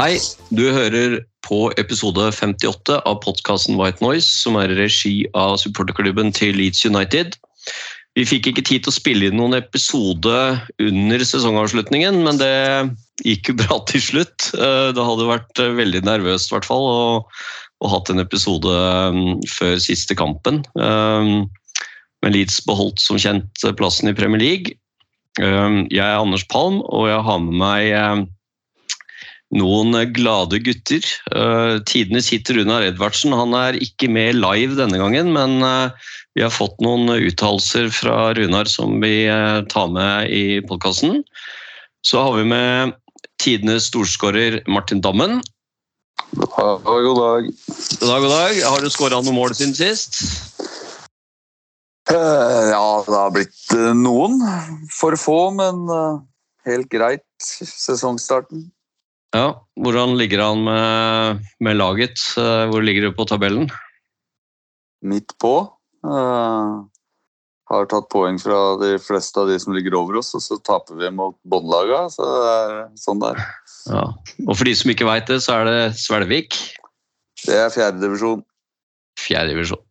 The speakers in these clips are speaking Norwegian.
Hei, du hører på episode 58 av podkasten White Noise, som er i regi av supporterklubben til Leeds United. Vi fikk ikke tid til å spille inn noen episode under sesongavslutningen, men det gikk jo bra til slutt. Eh, Det hadde vært eh, veldig nervøst i hvert fall å, å hatt en episode mm, før siste kampen. Eh, Men Leeds beholdt som kjent plassen i Premier League. Jeg er Anders Palm, og jeg har med meg noen glade gutter. Uh, Tidenes hit Runar Edvardsen. Han er ikke med live denne gangen, men eh, vi har fått noen uttalelser fra Runar som vi eh, tar med i podkasten. Så har vi med tidenes storskårer Martin Dammen. God dag. God dag, god dag. Har du skåra noen mål siden sist? Eh, Ja, det har blitt eh, noen. For få, men eh, helt greit. Sesongstarten. Ja. Hvordan ligger han med, med laget? Eh, Hvor ligger du på tabellen? Midt på. Uh, Har tatt poeng fra de fleste av de som ligger over oss, og så taper vi mot båndlaga. Så det er sånn det er. Ja. Og for de som ikke veit det, så er det Svelvik. Det er fjerdedivisjon. Fjerde divisjon.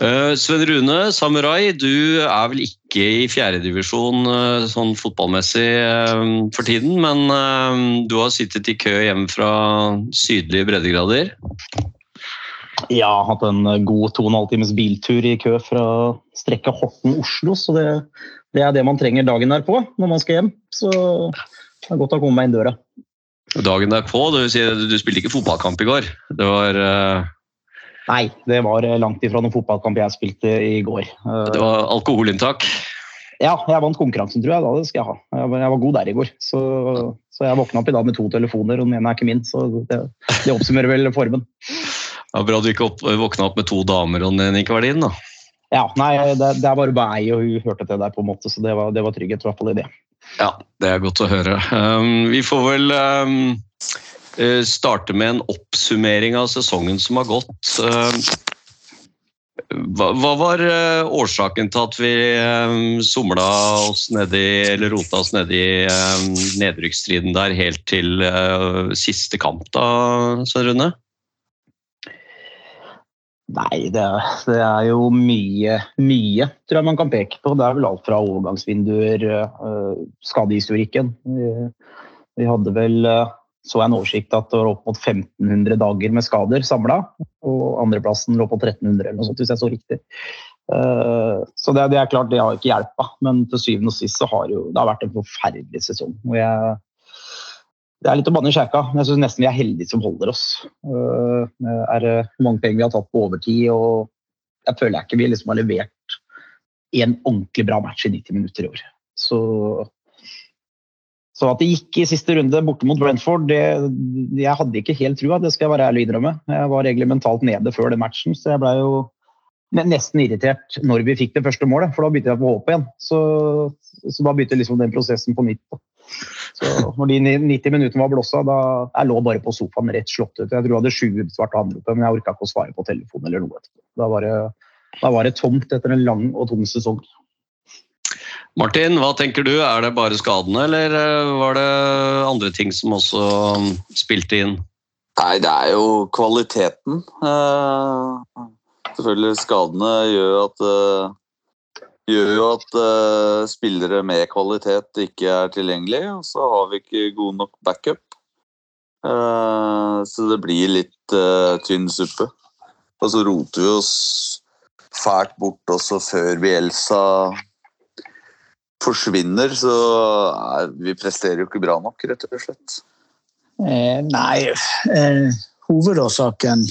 Uh, Sven Rune, Samurai, du er vel ikke i fjerdedivisjon uh, sånn fotballmessig uh, for tiden, men uh, du har sittet i kø hjem fra sydlige breddegrader. Jeg har hatt en god to og en halv times biltur i kø fra strekket Horten-Oslo, så det, det er det man trenger dagen derpå når man skal hjem. Så det er godt å komme meg inn døra. Dagen derpå, du, du spilte ikke fotballkamp i går. Det var, eh, Nei, det var langt ifra noen fotballkamp jeg spilte i går. Eh, det var alkoholinntak. Ja, jeg vant konkurransen, tror jeg. da, det skal jeg ha. Jeg var, god der i går. Så, så jeg våkna opp i dag med to telefoner, og den ene er ikke min. Så det, det oppsummerer vel formen. Ja, bra du ikke opp, våkna opp med to damer og den ikke var din, da. Ja, nei, det, det er bare meg og hun hørte til der, på en måte, så det var, det var trygghet i hvert fall i det. Ja, det er godt å høre. Um, vi får vel um, eh, starte med en oppsummering av sesongen som har gått. Um, hva, var eh, årsaken til at vi somla oss nedi, eller rota oss nedi nedrykksstriden der helt til eh, siste kamp, da, Svein Rune? Nei, det er, det er jo mye, mye tror jeg man kan peke på. Det er vel alt fra overgangsvinduer, skadehistorikken. Vi, hadde vel, så jeg en oversikt at det var opp mot 1500 dager med skader samla. Og andreplassen lå på 1300 eller noe sånt, hvis jeg så riktig. Eh, så det, det er klart, det har ikke hjelpa. Men til syvende og sist så har jo, det har vært en forferdelig sesong. Og jeg, det er litt å banne i kjerka. men Jeg syns nesten vi er heldige som holder oss. Uh, er det mange penger vi har tatt på overtid, og jeg føler jeg ikke vi liksom har levert en ordentlig bra match i 90 minutter i år. Så, så at det gikk i siste runde borte mot Brentford, det, jeg hadde ikke helt trua, det skal jeg være ærlig innrømme. Jeg var egentlig mentalt nede før den matchen, så jeg blei jo nesten irritert når vi fikk det første målet, for da begynte jeg på håpet håp igjen. Så, så da begynte liksom den prosessen på nytt. Så når de 90 minuttene var blåsa, da jeg lå bare på sofaen rett slått ut. Jeg tror jeg hadde sju svarte anrop, men jeg orka ikke å svare på telefonen eller noe. Da var, det, da var det tomt etter en lang og tung sesong. Martin, hva tenker du? Er det bare skadene, eller eh, var det andre ting som også um, spilte inn? Nei, det er jo kvaliteten. Eh, selvfølgelig skadene gjør at eh, gjør jo at eh, spillere med kvalitet ikke er tilgjengelig, og så har vi ikke god nok backup. Så det blir litt tynn suppe. Og så roter vi oss fælt bort også før Bielsa forsvinner, så er, vi presterer jo ikke bra nok, rett og slett. Eh, nei, eh, hovedårsaken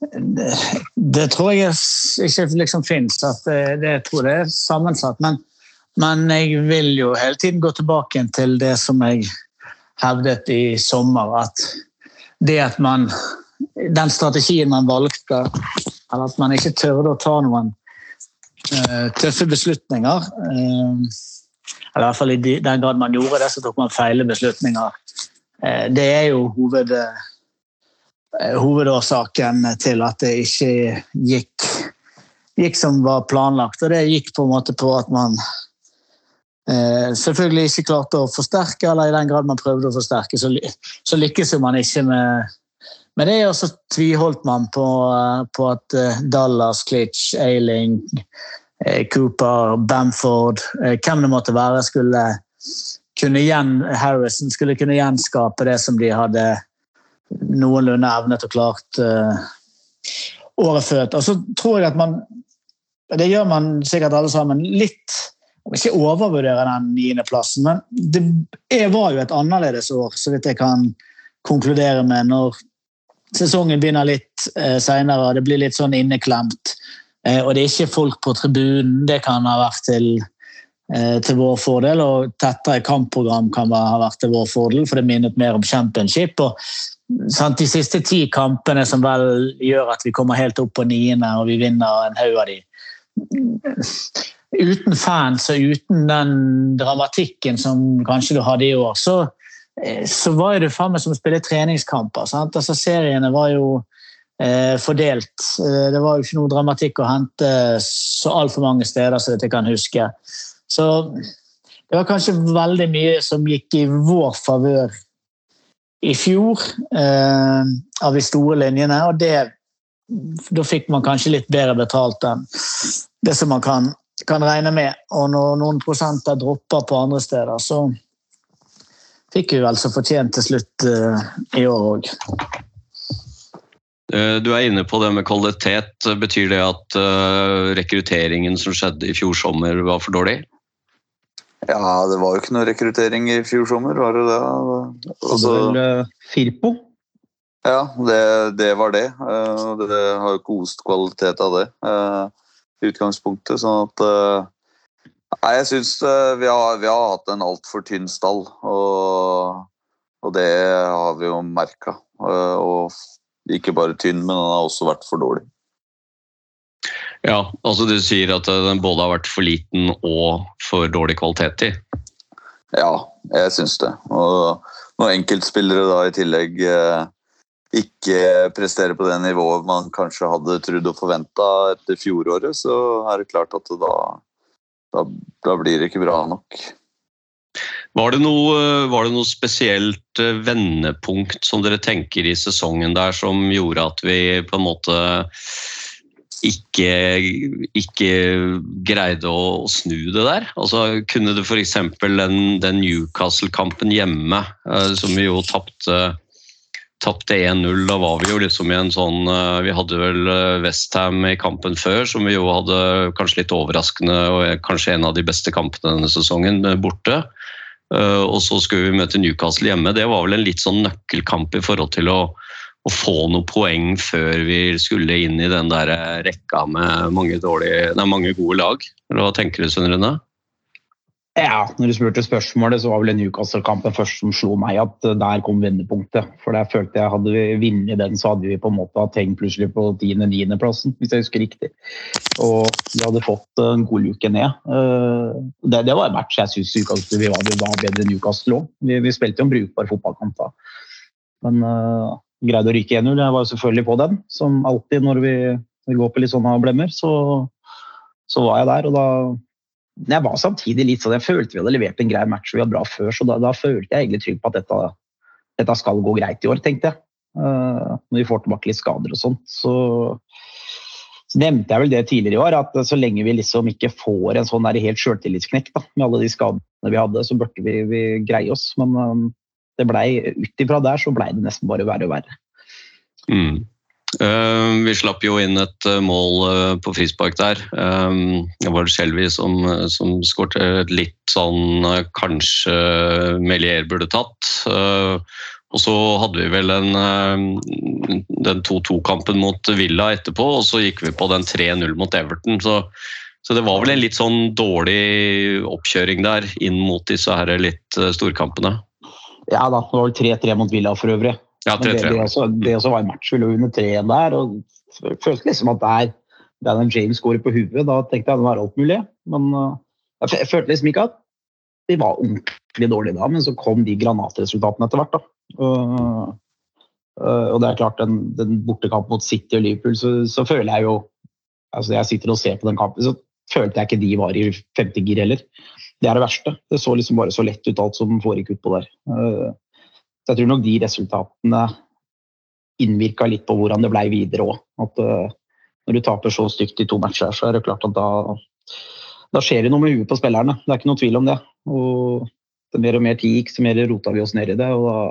det, det tror jeg ikke liksom finnes. Det, det jeg tror det er sammensatt. Men, Men jeg vil jo hele tiden gå tilbake til det som jeg hevdet i sommer, at det at man Den strategien man valgte, eller at man ikke tørde å ta noen eh, tøffe beslutninger eh, Eller i hvert fall i den grad man gjorde det, så tok man feile beslutninger. Eh, det er jo hoved, eh, hovedårsaken til at det ikke gikk, gikk som var planlagt. Og det gikk på en måte på at man eh, selvfølgelig ikke klarte å forsterke, eller i den grad man prøvde å forsterke, så, lykkes man ikke med, med det. er så tviholdt man på, på at eh, Dallas, Klitsch, Ailing, eh, Cooper, Bamford, eh, hvem det måtte være, skulle kunne igjen, Harrison skulle kunne gjenskape det som de hadde noenlunde evnet og klart uh, året før. Og så tror jeg at man Det gjør man sikkert alle sammen litt ikke overvurdere den niendeplassen, men det var jo et annerledes år, så vidt jeg kan konkludere med, når sesongen begynner litt eh, seinere det blir litt sånn inneklemt. Eh, og det er ikke folk på tribunen. Det kan ha vært til, eh, til vår fordel. Og tettere kampprogram kan ha vært til vår fordel, for det minnet mer om championship. og sant, De siste ti kampene som vel gjør at vi kommer helt opp på niende og vi vinner en haug av de uten fans og uten den dramatikken som kanskje du hadde i år, så, så var det faen meg som å spille treningskamper. Sant? Altså, seriene var jo eh, fordelt. Eh, Det var jo ikke noe dramatikk å hente så altfor mange steder som jeg kan huske. Så det var kanskje veldig mye som gikk i vår favør i fjor, eh, av de store linjene, og det da fikk man kanskje litt bedre betalt enn det som man kan, kan regne med. Og når noen prosenter dropper på andre steder, så fikk vi vel så fortjent til slutt uh, i år òg. Eh, Du er inne på det med kvalitet. Betyr det at uh, rekrutteringen som skjedde i fjor sommer var for dårlig? Ja, det var jo ikke noe rekruttering i fjor sommer, var det det? Hadde Altså, vel eh, Firpo. ja, det, det var det. Eh, Det har jo ikke ost kvalitet av det eh, i utgangspunktet. Sånn at Nei, jeg syns eh, vi, har, vi har hatt en altfor tynn stall, og, og det har vi jo merka. Og ikke bare tynn, men den har også vært for dårlig. Ja, altså du sier at eh, den både har vært for liten og for dårlig kvalitet i. Ja, jeg syns det. Og når enkeltspillere da i tillegg eh, ikke presterer på det nivået man kanskje hadde trodd og forventa etter fjoråret, så er det klart at det da, da, da blir det ikke bra nok. Var det, noe, var det noe spesielt eh, vendepunkt som dere tenker i sesongen der som gjorde at vi på en måte ikke, ikke greide å snu det der? Altså, kunne det f.eks. den, den Newcastle-kampen hjemme, eh, som vi jo tapte tapte 1-0. Da var vi jo liksom i en sånn eh, Vi hadde vel Westham i kampen før, som vi jo hadde kanskje litt overraskende og kanskje en av de beste kampene denne sesongen, eh, borte. Eh, Og så skulle vi møte Newcastle hjemme. Det var vel en litt sånn nøkkelkamp i forhold til å, å få noen poeng før vi skulle inn i den der rekka med mange, dårlige, nei, mange gode lag. Hva tenker du, Rune? Ja, når du spurte spørsmålet, så var vel Newcastle-kampen først som slo meg at eh, der kom vendepunktet. For der følte jeg hadde vi vunnet den, så hadde vi på en måte hatt hengt plutselig på 10.-9.-plassen, hvis jeg husker riktig. Og vi hadde fått en god luke ned. Eh, Det, det var en match jeg syns vi var, var bedre enn Newcastle òg. Vi, vi spilte jo en brukbar fotballkamp da. Men uh, greide å ryke 1-0. Jeg var jo selvfølgelig på den, som alltid når vi, vi går på litt sånne blemmer. Så, så var jeg der, og da men jeg var samtidig litt sånn, jeg følte vi hadde levert en grei match, vi var bra før, så da, da følte jeg egentlig trygg på at dette, dette skal gå greit i år, tenkte jeg. Uh, når vi får tilbake litt skader og sånt. Så, så nevnte jeg vel det tidligere i år, at så lenge vi liksom ikke får en sånn helt sjøltillitsknekk med alle de skadene vi hadde, så burde vi, vi greie oss. Men um, det ut ifra der så blei det nesten bare verre og verre. Mm. Eh, vi slapp jo inn et eh, mål eh, på frispark der. Det var Shelby som, som et litt sånn kanskje Melier burde tatt. Og så hadde vi vel en, den 2-2-kampen mot Villa etterpå, og så gikk vi på den 3-0 mot Everton. Så Så det var vel en litt sånn dårlig oppkjøring der inn mot disse her litt storkampene. Ja da, det var vel 3-3 mot Villa for øvrig. Ja, Men det, det, 3-3. også, det også var en match vi lå under 3 der. og det føltes liksom at der Daniel James skårer på huet, da tenkte jeg det var alt mulig. Men uh, jeg, følte liksom ikke at de var ordentlig dårlige da, men så kom de granatresultatene etter hvert. da. Uh, uh, og det er klart, den, den bortekampen mot City og Liverpool, så, så føler jeg jo altså Jeg sitter og ser på den kampen, så følte jeg ikke de var i femte gir heller. Det er det verste. Det så liksom bare så lett ut alt som foregikk utpå der. Så jeg tror nok de resultatene innvirka litt på hvordan det ble videre òg. At uh, når du taper så stygt i to matcher, så er det klart at da, da skjer det noe med huet på spillerne. Det er ikke noe tvil om det. Og det mer og mer tid gikk, så mer rota vi oss ned i det. Og da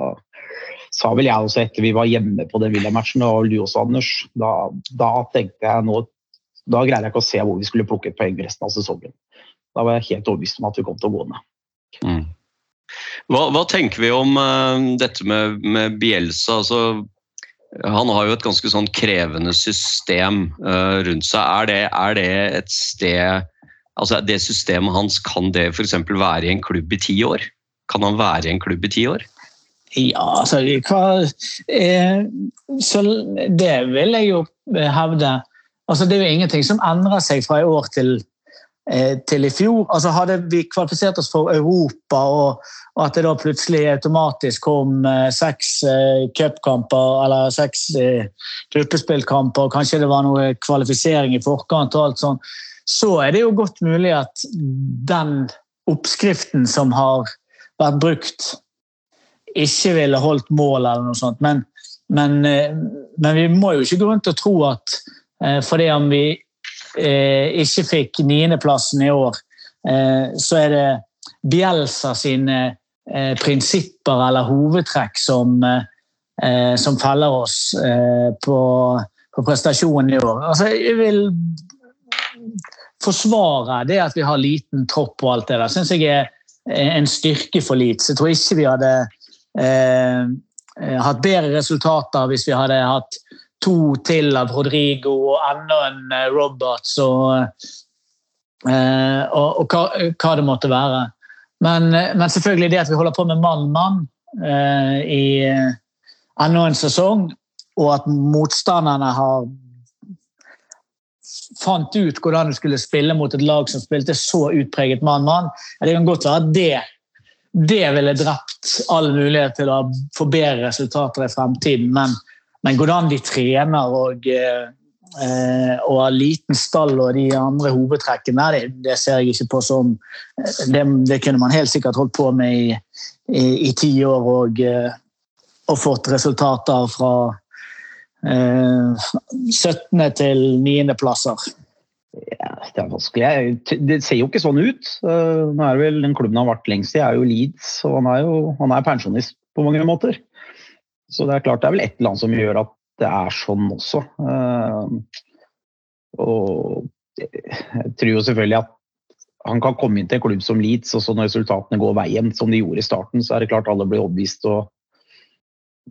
sa vel jeg også etter vi var hjemme på den Villa-matchen, og du også, Anders, da, da tenkte jeg nå Da greier jeg ikke å se hvor vi skulle plukke et poeng resten av sesongen. Da var jeg helt overbevist om at vi kom til å gå ned. Mm. Hva, hva tenker vi om uh, dette med, med Bielsa? Altså, han har jo et ganske sånn krevende system uh, rundt seg. Er det, er det et sted Altså det systemet hans, kan det f.eks. være i en klubb i ti år? Kan han være i en klubb i ti år? Ja, altså hva, eh, så Det vil jeg jo hevde. Altså, det er jo ingenting som endrer seg fra i år til, til i fjor. Altså, hadde vi kvalifisert oss for Europa, og, og at det da plutselig automatisk kom eh, seks eh, cupkamper eller seks eh, gruppespillkamper, og kanskje det var noe kvalifisering i forkant, og alt sånn, så er det jo godt mulig at den oppskriften som har vært brukt, ikke ville holdt mål eller noe sånt. Men, men, eh, men vi må jo ikke gå rundt og tro at eh, fordi om vi eh, ikke fikk niendeplassen i år, eh, så er det Bielsa sine eh, prinsipper eller hovedtrekk som, eh, som feller oss eh, på, på prestasjonen i år. Altså, jeg vil forsvare det at vi har liten tropp og alt det der. syns jeg er en styrke for Leeds. Jeg tror ikke vi hadde eh, hatt bedre resultater hvis vi hadde hatt to til av Rodrigo og enda en eh, Roberts og, eh, og, og hva, hva det måtte være. Men, eh, men selvfølgelig det at vi holder på med mann-mann i enda en sesong, og at motstanderne har fant ut hvordan du skulle spille mot et lag som spilte så utpreget mann-mann. Det kan godt være at det, det ville drept all mulighet til å få bedre resultater i fremtiden, men, men hvordan de trener og, eh, og har liten stall og de andre hovedtrekkene, det, ser jeg ikke på som Det, det kunne man helt sikkert holdt på med i, i, i ti år og, eh, og fått resultater fra eh, 17. til 9. plasser. Ja, det er. Det ser jo ikke sånn ut. Eh, Nå er vel Den klubben han har vært lengst i, er jo Leeds, og han er jo han er pensjonist på mange måter. Så det er klart det er vel et eller annet som gjør at det er sånn også. Eh, Og jeg tror jo selvfølgelig at han kan komme inn til en klubb som Leeds, og så når resultatene går veien, som de gjorde i starten, så er det klart alle blir overbevist og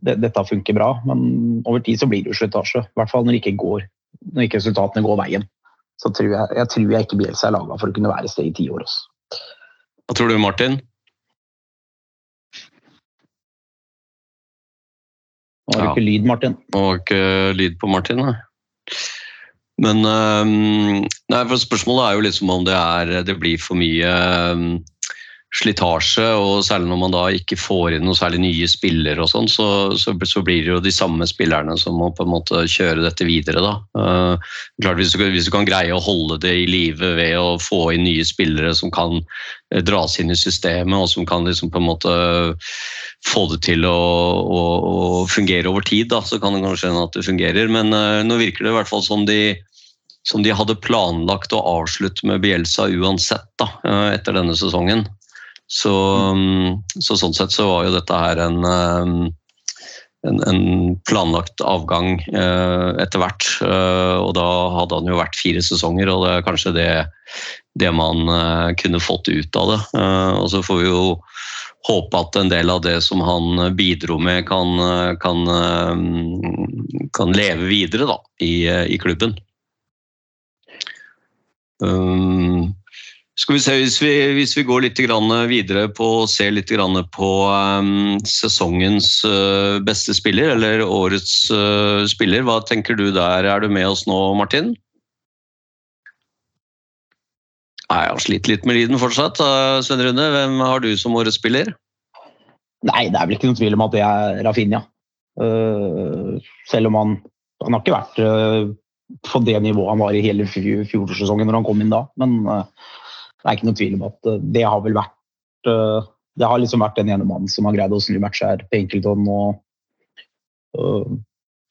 det, dette funker bra. Men over tid så blir det jo slitasje. I hvert fall når ikke, går, når ikke resultatene går veien så tror jeg, jeg tror jeg ikke Bielsa er laga for å kunne være et sted i ti år. Også. Hva tror du, Martin? Nå har du Ja. ikke lyd, Martin. Og ikke lyd på Martin, nei. Men øhm, nei, for spørsmålet er jo liksom om det, er, det blir for mye øhm, slitasje, og særlig når man da ikke får inn noe særlig nye spillere og sånn, så, så, så blir det jo de samme spillerne som må på en måte kjøre dette videre, da. Uh, klart hvis du, hvis du kan greie å holde det i live ved å få inn nye spillere som kan eh, dras inn i systemet, og som kan liksom på en måte få det til å, å, å fungere over tid, da, så kan det kanskje hende at det fungerer. Men uh, nå virker det i hvert fall som de, som de hadde planlagt å avslutte med Bielsa uansett da, etter denne sesongen. Så, mm, så sånn sett så var jo dette her en, eh, en, en planlagt avgang eh, etter hvert. eh, og da hadde han jo vært fire sesonger, og det er kanskje det, det man kunne fått ut av det. Og så får vi jo håpe at en del av det som han bidro med, kan, kan, kan leve videre da, i, i klubben. Um, skal vi se, Hvis vi, hvis vi går litt videre på og ser litt på um, sesongens uh, beste spiller, eller årets uh, spiller, hva tenker du der? Er du med oss nå, Martin? Nei, Jeg har slitt litt med lyden fortsatt. Uh, Rune, hvem har du som årets spiller? Nei, det er vel ikke noen tvil om at det er Rafinha. Uh, selv om han, han har ikke vært på det nivået han var i hele fj- fjorårssesongen når han kom inn da. Men uh, det er ikke noen tvil om at uh, det har vel vært uh, Det har liksom vært den ene mannen som har greid å snu matcher på enkelthånd og uh,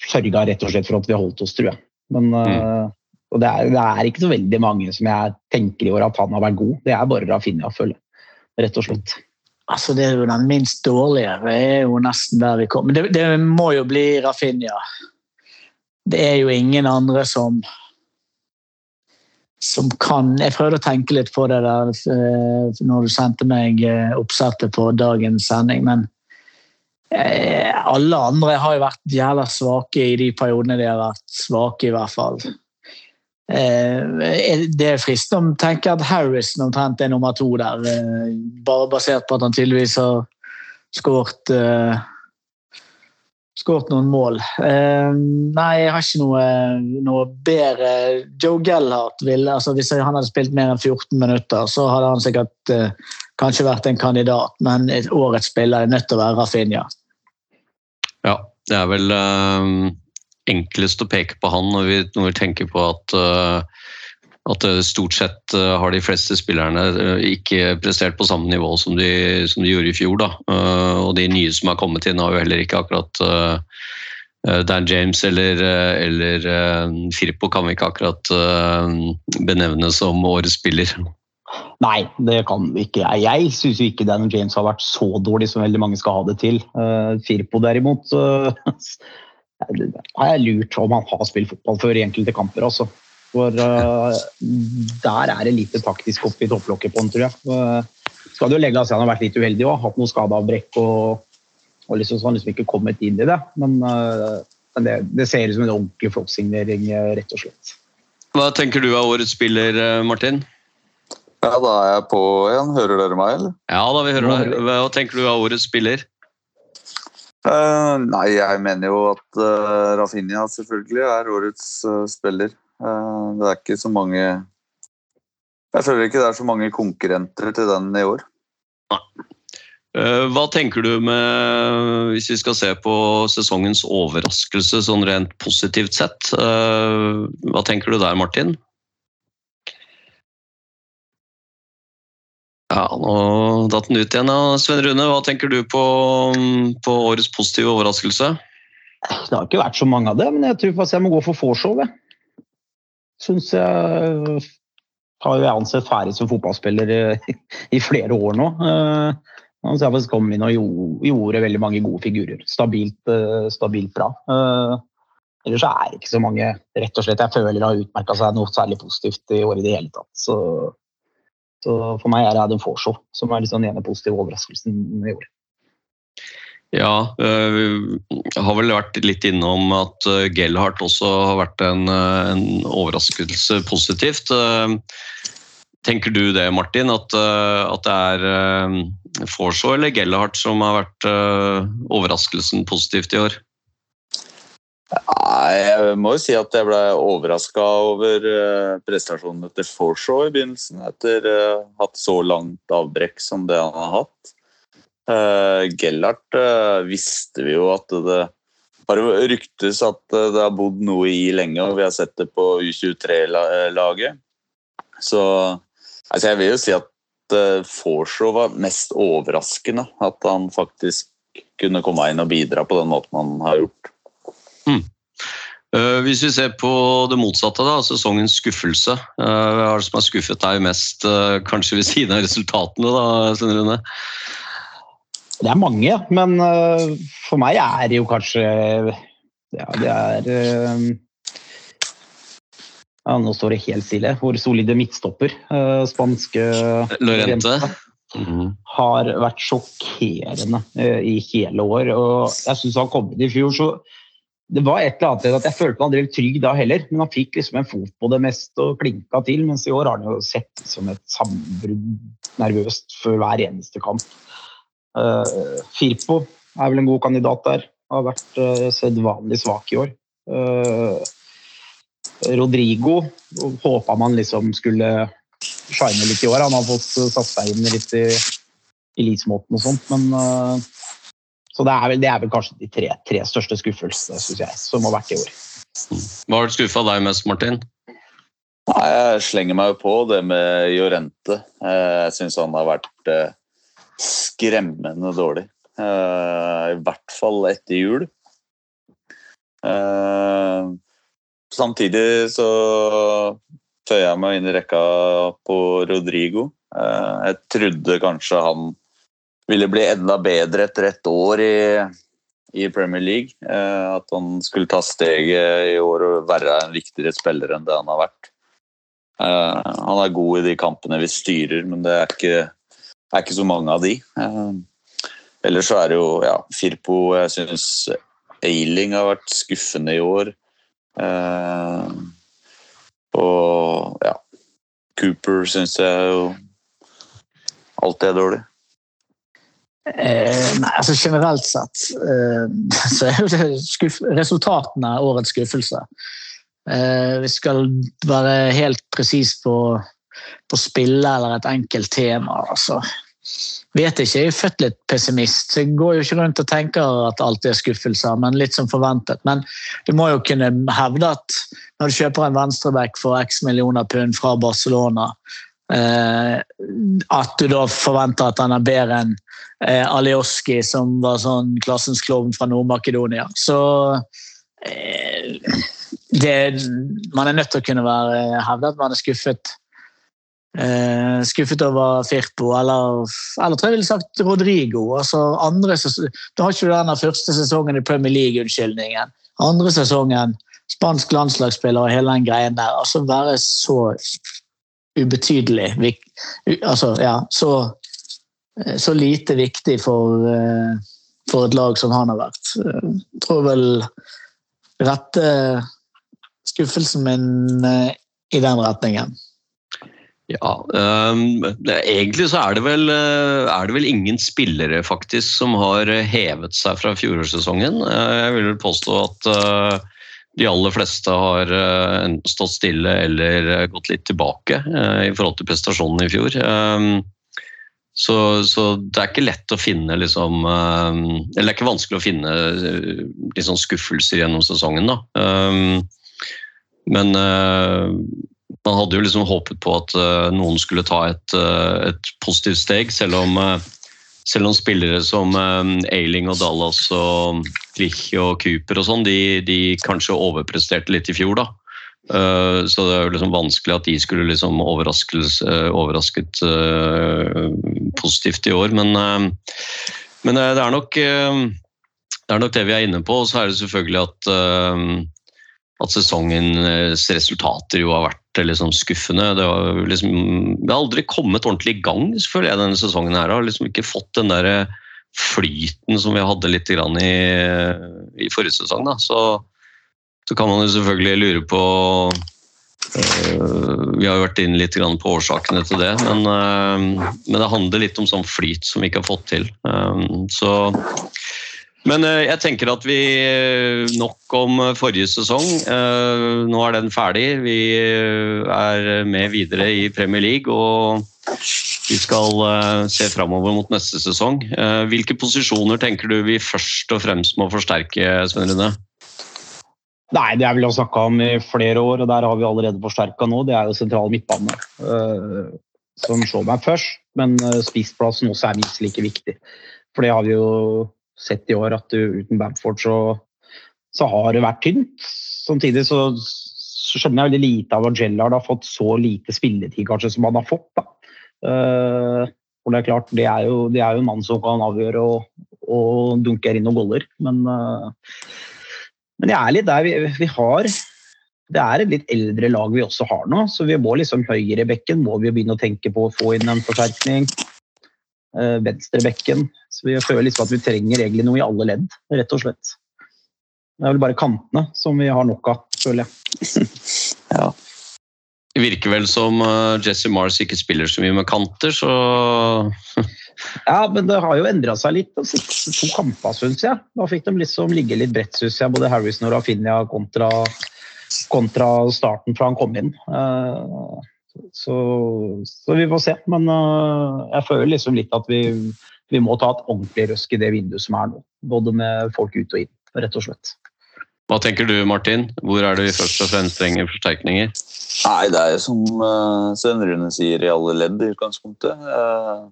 sørga rett og slett for at vi holdt oss, tror jeg. Men uh, og det er, det er ikke så veldig mange som jeg tenker i år at han har vært god. Det er bare Rafinha, føler jeg. Rett og slett. Altså, det er jo den minst dårlige. Det er jo nesten der vi kommer. Det, det må jo bli Rafinha. Det er jo ingen andre som som kan Jeg prøvde å tenke litt på det der eh, når du sendte meg eh, oppsettet på dagens sending, men eh, alle andre har jo vært jævla svake i de periodene de har vært svake, i hvert fall. Det er fristende å tenke at Harrison omtrent er nummer to der, bare basert på at han tydeligvis har skåret skåret noen mål. Eh, nei, jeg har ikke noe, noe bedre Joe Gellhardt ville altså Hvis han hadde spilt mer enn 14 minutter, så hadde han sikkert eh, kanskje vært en kandidat, men et årets spiller er nødt til å være Rafinha. Ja, det er vel eh, enklest å peke på han når vi, når vi tenker på at, eh, at stort sett eh, har de fleste spillerne eh, ikke prestert på samme nivå som de, som de gjorde i fjor. Da. Eh, og de nye som har kommet inn, har jo heller ikke akkurat eh, eh, Dan James eller, eh, eller eh, Firpo kan vi ikke akkurat eh, benevne som årets spiller. Nei, det kan vi ikke. Jeg syns ikke Dan James har vært så dårlig som veldig mange skal ha det til. Firpo derimot har jeg lurt om han har spilt fotball før i enkelte kamper. Altså. For uh, der er det lite taktisk oppi topplokket på han, tror jeg. Uh, skal du legge av seg han har vært litt uheldig og hatt noe skadeavbrekk og, og liksom, så han liksom ikke kommet inn i det. Men, uh, men det, det ser ut som en ordentlig floppsignering, rett og slett. Hva tenker du av årets spiller, Martin? Ja, da er jeg på igjen. Hører dere meg, eller? Ja da, vi hører deg. Hva tenker du av årets spiller? Uh, nei, jeg mener jo at uh, Rafinha selvfølgelig er årets uh, spiller. Eh, det er ikke så mange Jeg føler ikke det er så mange konkurrenter til den i år. Nei. Hva tenker du med, hvis vi skal se på sesongens overraskelse sånn rent positivt sett? eh, Hva tenker du der, Martin? Ja, nå datt den ut igjen. da. Sven Rune, hva tenker du på, på årets positive overraskelse? Det har ikke vært så mange av det, men jeg tror jeg må gå for vorshow. Syns jeg har jo jeg ansett ferdig som fotballspiller i, flere år nå. Eh, Han faktisk kom inn og gjo- gjorde veldig mange gode figurer. Stabilt, uh, stabilt bra. Uh, Ellers er det ikke så mange rett og slett, jeg føler har utmerka seg noe særlig positivt i år i det hele tatt. Så, så for meg er det Adam Forshaw som er liksom den ene positive overraskelsen i år. Ja, jeg vi har vel vært litt innom at øh, Gellhardt også har vært en, øh, en overraskelse positivt. Tenker du det, Martin, at, at det er Forshaw eller Gellhardt som har vært overraskelsen positivt i år? Nei, jeg må jo si at jeg ble overraska over eh, prestasjonen etter Forshaw i begynnelsen. Etter uh, hatt så langt avbrekk som det han har hatt. Uh, Gellert uh, visste vi jo at det har ryktes at eh, det har bodd noe i lenge, og vi har sett det på U23-laget. Så altså jeg vil jo si at uh, Forshaw var mest overraskende. At han faktisk kunne komme inn og bidra på den måten han har gjort. Øh, Hvis vi ser på det motsatte, da, sesongens skuffelse. Hva er det som har skuffet deg mest, kanskje ved siden av resultatene, da, Svein Rune? Det er mange, men øh, for meg er det jo kanskje Ja, det er øh, ja, Nå står det helt stille. Hvor solide midtstopper, øh, spanske Lorente? Mhm. har vært sjokkerende i hele år. Og jeg syns han kom inn i fjor, så det var et eller annet at Jeg følte han drev trygg da heller, men han fikk liksom en fot på det meste og klinka til. Mens i år har han jo sett som et sammenbrudd nervøst for hver eneste kamp. Uh, Firpo er vel en god kandidat der. Har vært uh, sedvanlig svak i år. Uh, Rodrigo håpa man liksom skulle shine litt i år. Han har fått satt seg inn litt i elitemåten og sånt, men uh, så det er, vel, det er vel kanskje de tre, tre største skuffelsene syns jeg, som har vært i år. Hva har skuffa deg mest, Martin? Nei, Jeg slenger meg jo på det med Jorente. Eh, Jeg syns han har vært eh, skremmende dårlig. Eh, I hvert fall etter jul. Eh, Samtidig så føyer jeg meg inn i rekka på Rodrigo. Eh, Jeg trodde kanskje han ville bli enda bedre etter ett år i, i Premier League. At han skulle ta steget i år og være en viktigere spiller enn det han har vært. Han er god i de kampene vi styrer, men det er ikke, er ikke så mange av de. Eh, Ellers så er det jo ja, Firpo Jeg syns Ailing har vært skuffende i år. Eh, og ja Cooper syns jeg jo alltid er dårlig. Eh, nei, altså Generelt sett eh, så er jo det skuff resultatene årets skuffelse. Eh, vi skal være helt presis på, på spillet eller et enkelt tema. altså. Vet ikke, Jeg er født litt pessimist. så Jeg går jo ikke rundt og tenker at alt er skuffelser, men litt som forventet. Men du må jo kunne hevde at når du kjøper en venstreback for x millioner pund fra Barcelona, eh, at du da forventer at han er bedre enn eh, Alioski, som var sånn klassens klovn fra Nord-Makedonia. Så eh, det, man er nødt til å kunne være, hevde at man er skuffet. Eh, skuffet over Firpo, eller, eller tror jeg ville sagt Rodrigo. Altså andre, da har ikke du den første sesongen i Premier League-unnskyldningen. Andre sesongen, spansk landslagsspiller og hele den greien der. Altså være så ubetydelig altså, ja, så, eh, så lite viktig for, eh, for et lag som han har vært. Eh, Jeg tror vel rette skuffelsen min eh, i den retningen. Ja, um, egentlig så er det, vel, eh, er det vel ingen spillere faktisk som har hevet seg fra fjorårssesongen. Eh, Jeg vil vel påstå at uh, de aller fleste har uh, stått stille eller gått litt tilbake uh, i forhold til prestasjonen i fjor. Um, Så, så det er ikke lett å finne liksom ehm, Eller det er ikke vanskelig å finne liksom skuffelser gjennom sesongen, da. Um, Men man hadde jo liksom håpet på at eh, noen skulle ta et, eh, et positivt steg, selv om, eh, selv om spillere som Ailing og Dallas og Klich og Cooper og sånn, de, de kanskje overpresterte litt i fjor, da. Så det er jo liksom vanskelig at de skulle liksom overrasket positivt i år, men, men det er nok det er nok det vi er inne på, og så er det selvfølgelig at at sesongens resultater jo har vært liksom skuffende. Det har, liksom, det aldri kommet ordentlig i gang, føler jeg, denne sesongen. her. Har liksom ikke fått den der flyten som vi hadde litt i, i forrige sesong. Så, så kan man jo selvfølgelig lure på øh, Vi har jo vært inn litt grann på årsakene til det, men, øh, men det handler litt om sånn flyt som vi ikke har fått til. Um, så men eh, jeg tenker at vi eh, nok om eh, forrige sesong. Nå er den ferdig. Vi er med videre i Premier League og vi skal se framover mot neste sesong. Hvilke posisjoner tenker du vi først og fremst må forsterke, Sven Rune? Nei, det er vel snakka om i flere år, og der har vi allerede forsterka nå. Det er jo sentral midtbane som slår meg først. Men spissplassen også er minst like viktig. For det har vi jo sett i år, at du, uten Bamford så, så har det vært tynt. Samtidig så, så skjønner jeg veldig lite av at Jellard har fått så lite spilletid kanskje som han har fått. da. Uh, og det er klart, det er jo, det er jo en mann som kan avgjøre og, og dunker inn noen goller, men uh, men jeg er litt der vi, vi har Det er et litt eldre lag vi også har nå, så vi må liksom høyrebekken må vi begynne å tenke på å få inn en forsterkning. Eh, Venstrebekken. Så vi føler liksom at vi trenger egentlig noe i alle ledd, rett og slett. Det er vel bare kantene som vi har nok av, føler jeg. Ja. Det virker vel som eh, Jesse Mars ikke spiller så mye med kanter, så Ja, men det har jo endra seg litt de siste to kampene, syns jeg. Da fikk de liksom ligge litt bredt, syns jeg, både Harrison og Rafinha kontra, kontra starten fra han kom inn. Eh, Så, så vi får se. Men eh, jeg føler liksom litt at vi, vi må ta et ordentlig røsk i det vinduet som er nå. Både med folk ut og inn, rett og slett. hva tenker du, Martin? Hvor er det vi først og fremst trenger forsterkninger? Nei, det er som uh, Sven Rune sier i alle ledd i utgangspunktet. Uh,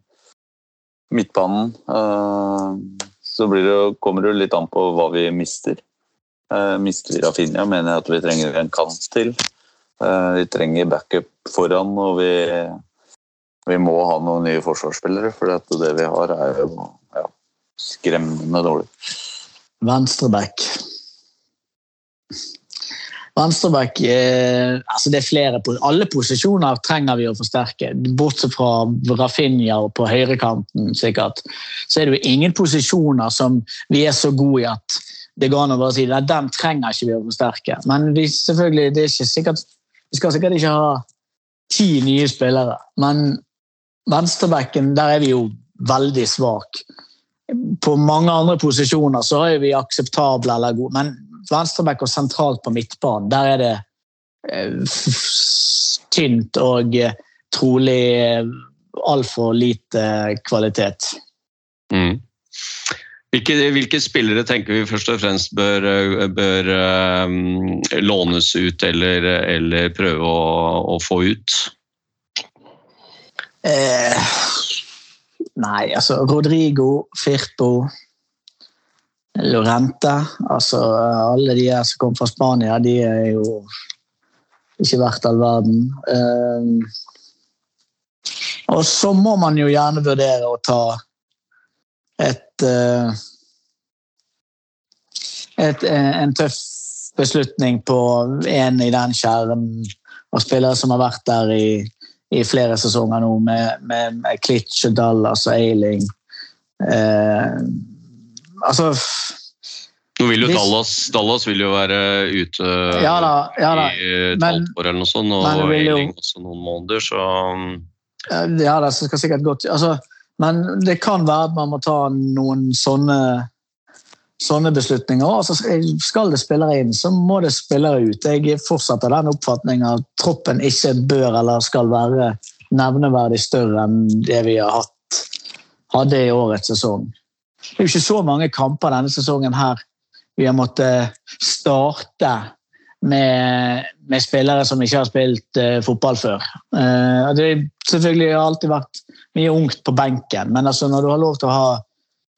midtbanen. Uh, så blir det, kommer det litt an på hva vi mister. Uh, mister vi Rafinha, mener jeg at vi trenger en kant til. Eh, vi trenger backup foran, og vi, vi må ha noen nye forsvarsspillere. For det vi har, er jo ja, skremmende dårlig. Venstreback. Venstreback eh, altså det er flere, Alle posisjoner trenger vi å forsterke. Bortsett fra Rafinha og på høyrekanten, sikkert. Så er det jo ingen posisjoner som vi er så gode i at det går an å bare si at den trenger ikke vi å forsterke. Men vi, selvfølgelig, det er ikke sikkert, vi skal sikkert ikke ha ti nye spillere. Men venstrebacken, der er vi jo veldig svak på mange andre posisjoner så er vi akseptable eller gode, men venstreback og sentralt på midtbanen, der er det eh, tynt og eh, trolig eh, altfor lite kvalitet. Mm. Hvilke, hvilke spillere tenker vi først og fremst bør, bør um, lånes ut eller, eller prøve å, å få ut? Eh, nei, altså Rodrigo, Firpo, Lorente altså Alle de her som kom fra Spania, de er jo ikke verdt all verden. Eh, og så må man jo gjerne vurdere å ta et, eh, et eh, En tøff beslutning på en i den skjermen og spillere som har vært der i i flere sesonger nå, med, med, med Klitsch Dallas og Eiling. Eh, altså Nå vil jo Dallas, Dallas vil jo være ute Ja da. Ja, da. i et halvt år eller noe sånt, og Eiling også noen måneder, så Ja da, det skal sikkert godt altså, Men det kan være at man må ta noen sånne sånne beslutninger. Altså, skal det spillere inn, så må det spillere ut. Jeg fortsetter den oppfatning at troppen ikke bør eller skal være nevneverdig større enn det vi har hatt hadde i årets sesong. Det er jo ikke så mange kamper denne sesongen her vi har måttet starte med, med spillere som ikke har spilt uh, fotball før. Eh, det selvfølgelig alltid vært mye ungt på benken, men altså når du har lov til å ha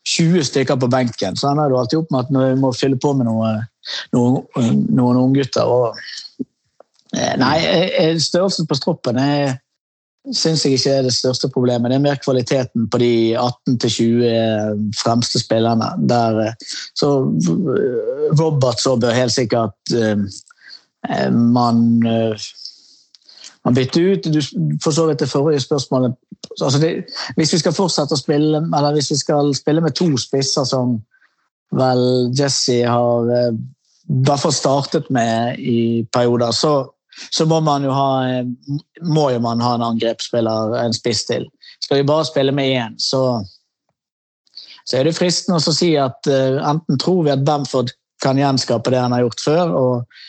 20 stykker på benken, så ender du alltid opp med at du må fylle på med noe, noen, noen unggutter. Eh, nei, størrelsen på stroppen er syns jeg ikke er det største problemet. Det er mer kvaliteten på de 18-20 fremste spillerne. Der, så Robert så bør helt sikkert man eh, man bytter ut. Du, for så vidt det forrige spørsmålet. Altså det, hvis vi skal fortsette å spille eller hvis vi skal spille med to spisser som vel Jesse har eh, i hvert fall startet med i perioder, så, så må man jo ha eh, må jo man ha en angrepsspiller, en spiss til. Skal vi bare spille med én, så, så er det fristende å si at eh, enten tror vi at Bamford kan gjenskape det han har gjort før, og eh,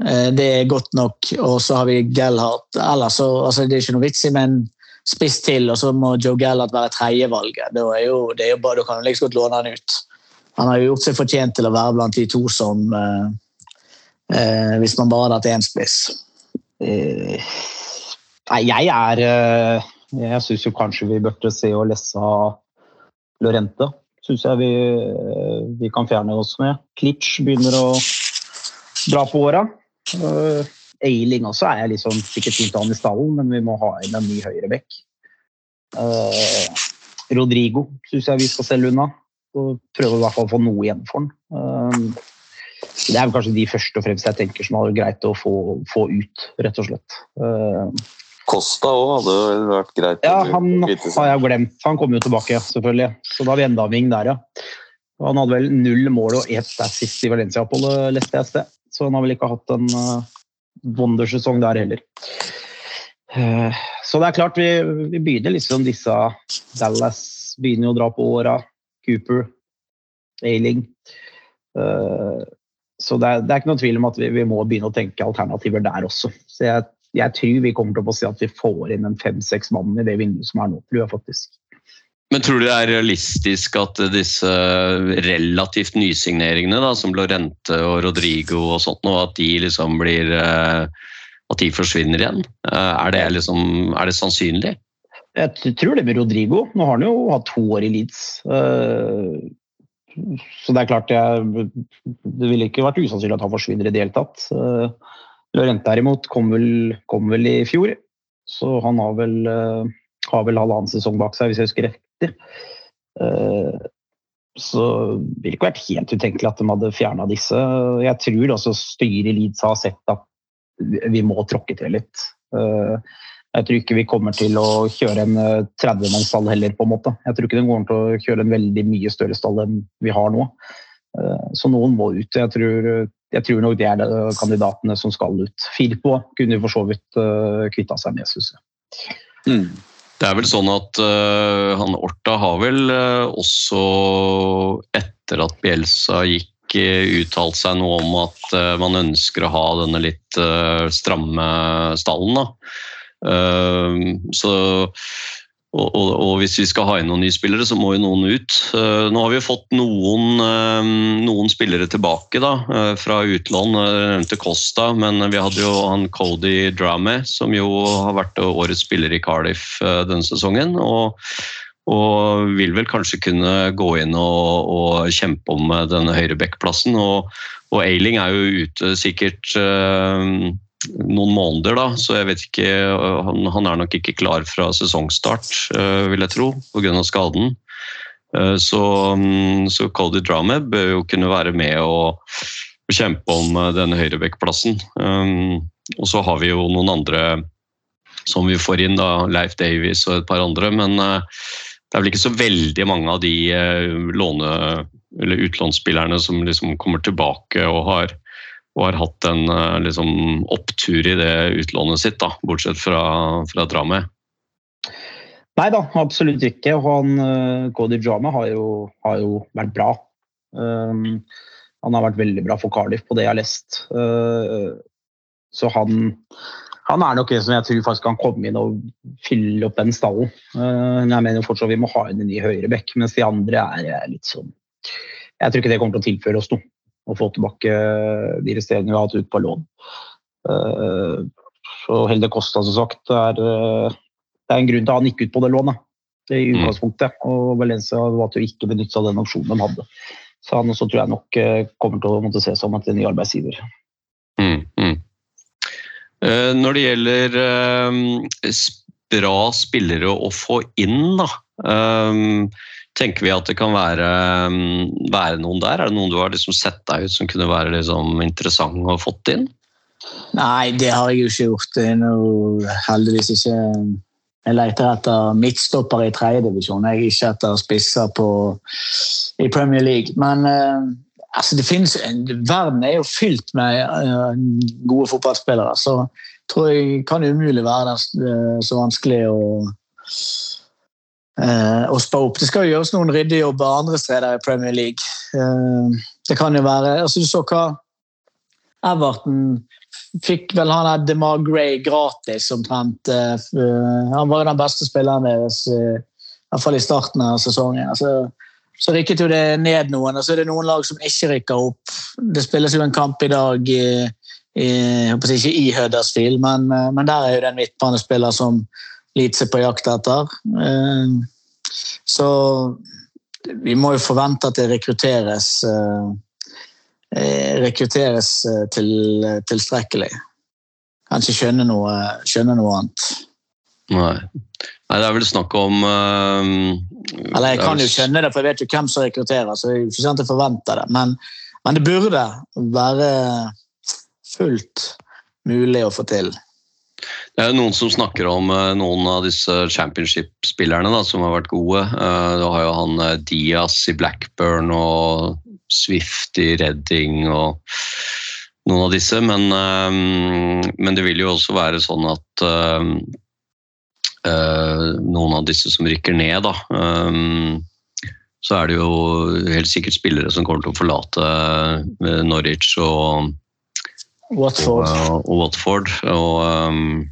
det er godt nok, og så har vi Gellhardt. Ellers så, altså, det er ikke noe vits i med en spiss til, og så må Joe Gellhardt være tredjevalget. Da, er jo, det er jo bare, da kan du like godt låne han ut. Han har jo gjort seg fortjent til å være blant de to som eh, eh, Hvis man bare hadde hatt én spiss. Eh, Nei, jeg er eh, Jeg syns jo kanskje vi burde se og lese Lorente. Syns jeg vi, eh, vi kan fjerne oss med. Klitsch begynner å dra på åra. Eiling også er jeg liksom sikkert fint an i stallen, men vi må ha inn en ny høyrebekk. Eh, Rodrigo syns jeg vi skal selge unna. Og prøve i hvert fall å få noe igjen for han. Eh, det er vel kanskje de først og fremst jeg tenker som hadde greit å få, få ut, rett og slett. Eh, Costa òg hadde vært greit. ja, han har jeg glemt. Han kommer jo tilbake, selvfølgelig. Så da har vi enda en ving der, ja. Han hadde vel null mål og ett assist i Valencia-oppholdet, leste jeg et sted. Så han har vel ikke hatt en uh, wondersesong der heller. Eh, så det er klart, vi, vi begynner liksom disse Dallas begynner jo å dra på åra. Cooper, Ailing. Eh, så det er, det er ikke noe tvil om at vi, vi, må begynne å tenke alternativer der også. Så jeg, jeg tror vi kommer til å få se at vi får inn en fem-seks mann i det vinduet som er nå, tror jeg faktisk. Men tror du det er realistisk at disse relativt nysigneringene, da, som Lorente og Rodrigo og sånt, nå, at de liksom blir eh, At de forsvinner igjen? Eh, er det, liksom, er det sannsynlig? Jeg tror det med Rodrigo. Nå har han jo hatt to år i Leeds. Eh, så det er klart jeg, Det ville ikke vært usannsynlig at han forsvinner i det hele tatt. Lorente derimot kom vel, kom vel i fjor, så han har vel, har vel halvannen sesong bak seg, hvis jeg husker rett riktig. Eh, så det ville ikke vært helt utenkelig at de hadde fjerna disse. Jeg tror også styret i Leeds har sett at vi må tråkke til litt. Eh, jeg tror ikke vi kommer til å kjøre en 30-mannsstall eh, heller, på en måte. Jeg tror ikke den kommer til å kjøre en veldig mye større stall enn vi har nå. Så noen må ut. Jeg tror, jeg tror nok det er det kandidatene som skal ut. Firpo kunne for så vidt kvitta seg med, syns jeg. Mm. Det er vel sånn at uh, han Orta har vel uh, også, etter at Bjelsa gikk, uh, uttalt seg noe om at man ønsker å ha denne litt stramme stallen. Da. så og, og, og, hvis vi skal ha inn noen nye spillere, så må jo noen ut. Uh, nå har vi jo fått noen, uh, noen spillere tilbake da, uh, fra utlån. Jeg nevnte Costa, men vi hadde jo han Cody Drame, som jo har vært årets spiller i Cardiff denne sesongen. Og, og, vil vel kanskje kunne gå inn og, kjempe om denne høyrebackplassen. Og, og Ailing er jo ute sikkert noen måneder, da, så jeg vet ikke Han, han er nok ikke klar fra sesongstart, uh, vil jeg tro, pga. skaden. Uh, så, um, så Cody Drame bør jo kunne være med og, og kjempe om uh, denne høyrebekkplassen. Um, og så har vi jo noen andre som vi får inn, da, Leif Davies og et par andre. Men det er vel ikke så veldig mange av de låne- eller utlånsspillerne som liksom kommer tilbake og har og har hatt en eh, liksom, opptur i det utlånet sitt, da, bortsett fra, fra Drame. Nei da, absolutt ikke. Han, uh, Cody Drama har jo, har jo vært bra. Um, han har vært veldig bra for Cardiff på det jeg har lest. Uh, så han, han er nok en som jeg tror faktisk kan komme inn og fylle opp den stallen. Uh, jeg mener fortsatt vi må ha inn en ny høyrebekk, mens de andre er litt sånn Jeg tror ikke det kommer til å tilføre oss noe og få tilbake de resterende vi har hatt ut på lån. Eh, så Helde Kosta, som sagt, er, eh, det er en grunn til at han gikk ut på det lånet i mm. utgangspunktet. Og Valencia valgte å ikke benytte seg av den opsjonen de hadde. Så han også tror jeg nok eh, kommer til å måtte se som en ny arbeidsgiver. Mm, mm. Når det gjelder bra spillere å få inn, da tenker vi at det kan være, mm, være, noen der? Er det noen du har liksom sett deg ut som kunne være liksom interessant å fått inn? Nei, det har jeg jo ikke gjort. Det er noe, heldigvis ikke Jeg leter etter midtstopper i tredjedivisjon, ikke etter spisser på, i Premier League. Men uh, altså det finnes, verden er jo fylt med uh, gode fotballspillere, så tror jeg kan umulig være uh, så vanskelig å eh, å spa opp. Det skal jo gjøres noen ryddejobber andre steder i Premier League. Eh, det kan jo være altså Du så hva Everton fikk vel han der DeMar Gray gratis omtrent. Eh, han var jo den beste spilleren deres, i hvert fall i starten av sesongen. Altså, så rykket jo det ned noen, og så er det noen lag som ikke rykker opp. Det spilles jo en kamp i dag i, i, ikke i Huddersfield, men, men der er jo det en midtbanespiller som Leeds er på jakt etter. Eh, så vi må jo forvente at det rekrutteres eh, eh, rekrutteres til, tilstrekkelig. Kan ikke skjønne noe, skjønne noe annet. Nei. Nei. det er vel snakk om uh, Eller jeg kan jo skjønne det, for jeg vet jo hvem som rekrutterer. så jeg ikke jeg forventer det. Men, men det burde være fullt mulig å få til. Det er noen som snakker om eh, noen av disse championship-spillerne som har vært gode. Eh, Du har jo han eh, Diaz i Blackburn og Swift i Redding og noen av disse. Men, men det vil jo også være sånn at noen av disse som rykker ned, da så er det jo helt sikkert spillere som kommer til å forlate Norwich og Watford. og, og Watford og, um,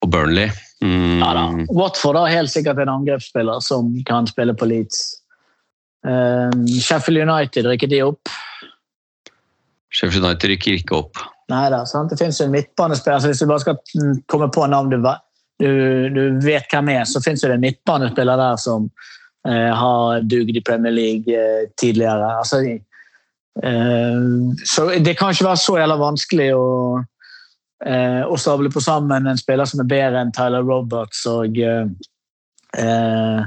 og Burnley. Mm, Ja, da. Watford har helt sikkert en angrepsspiller som kan spille på Leeds. Um, Sheffield United rykker de opp. Sheffield United rykker ikke opp. Nei da, sant? Det finnes jo en midtbanespiller. så Hvis du bare skal mm, komme på navn du, du, du vet hvem er, så finnes det en midtbanespiller der som uh, har dugd i Premier League uh, tidligere. Altså, så det kan ikke være så jævla vanskelig å, eh, å stable på sammen en spiller som er bedre enn Tyler Roberts og eh, eh,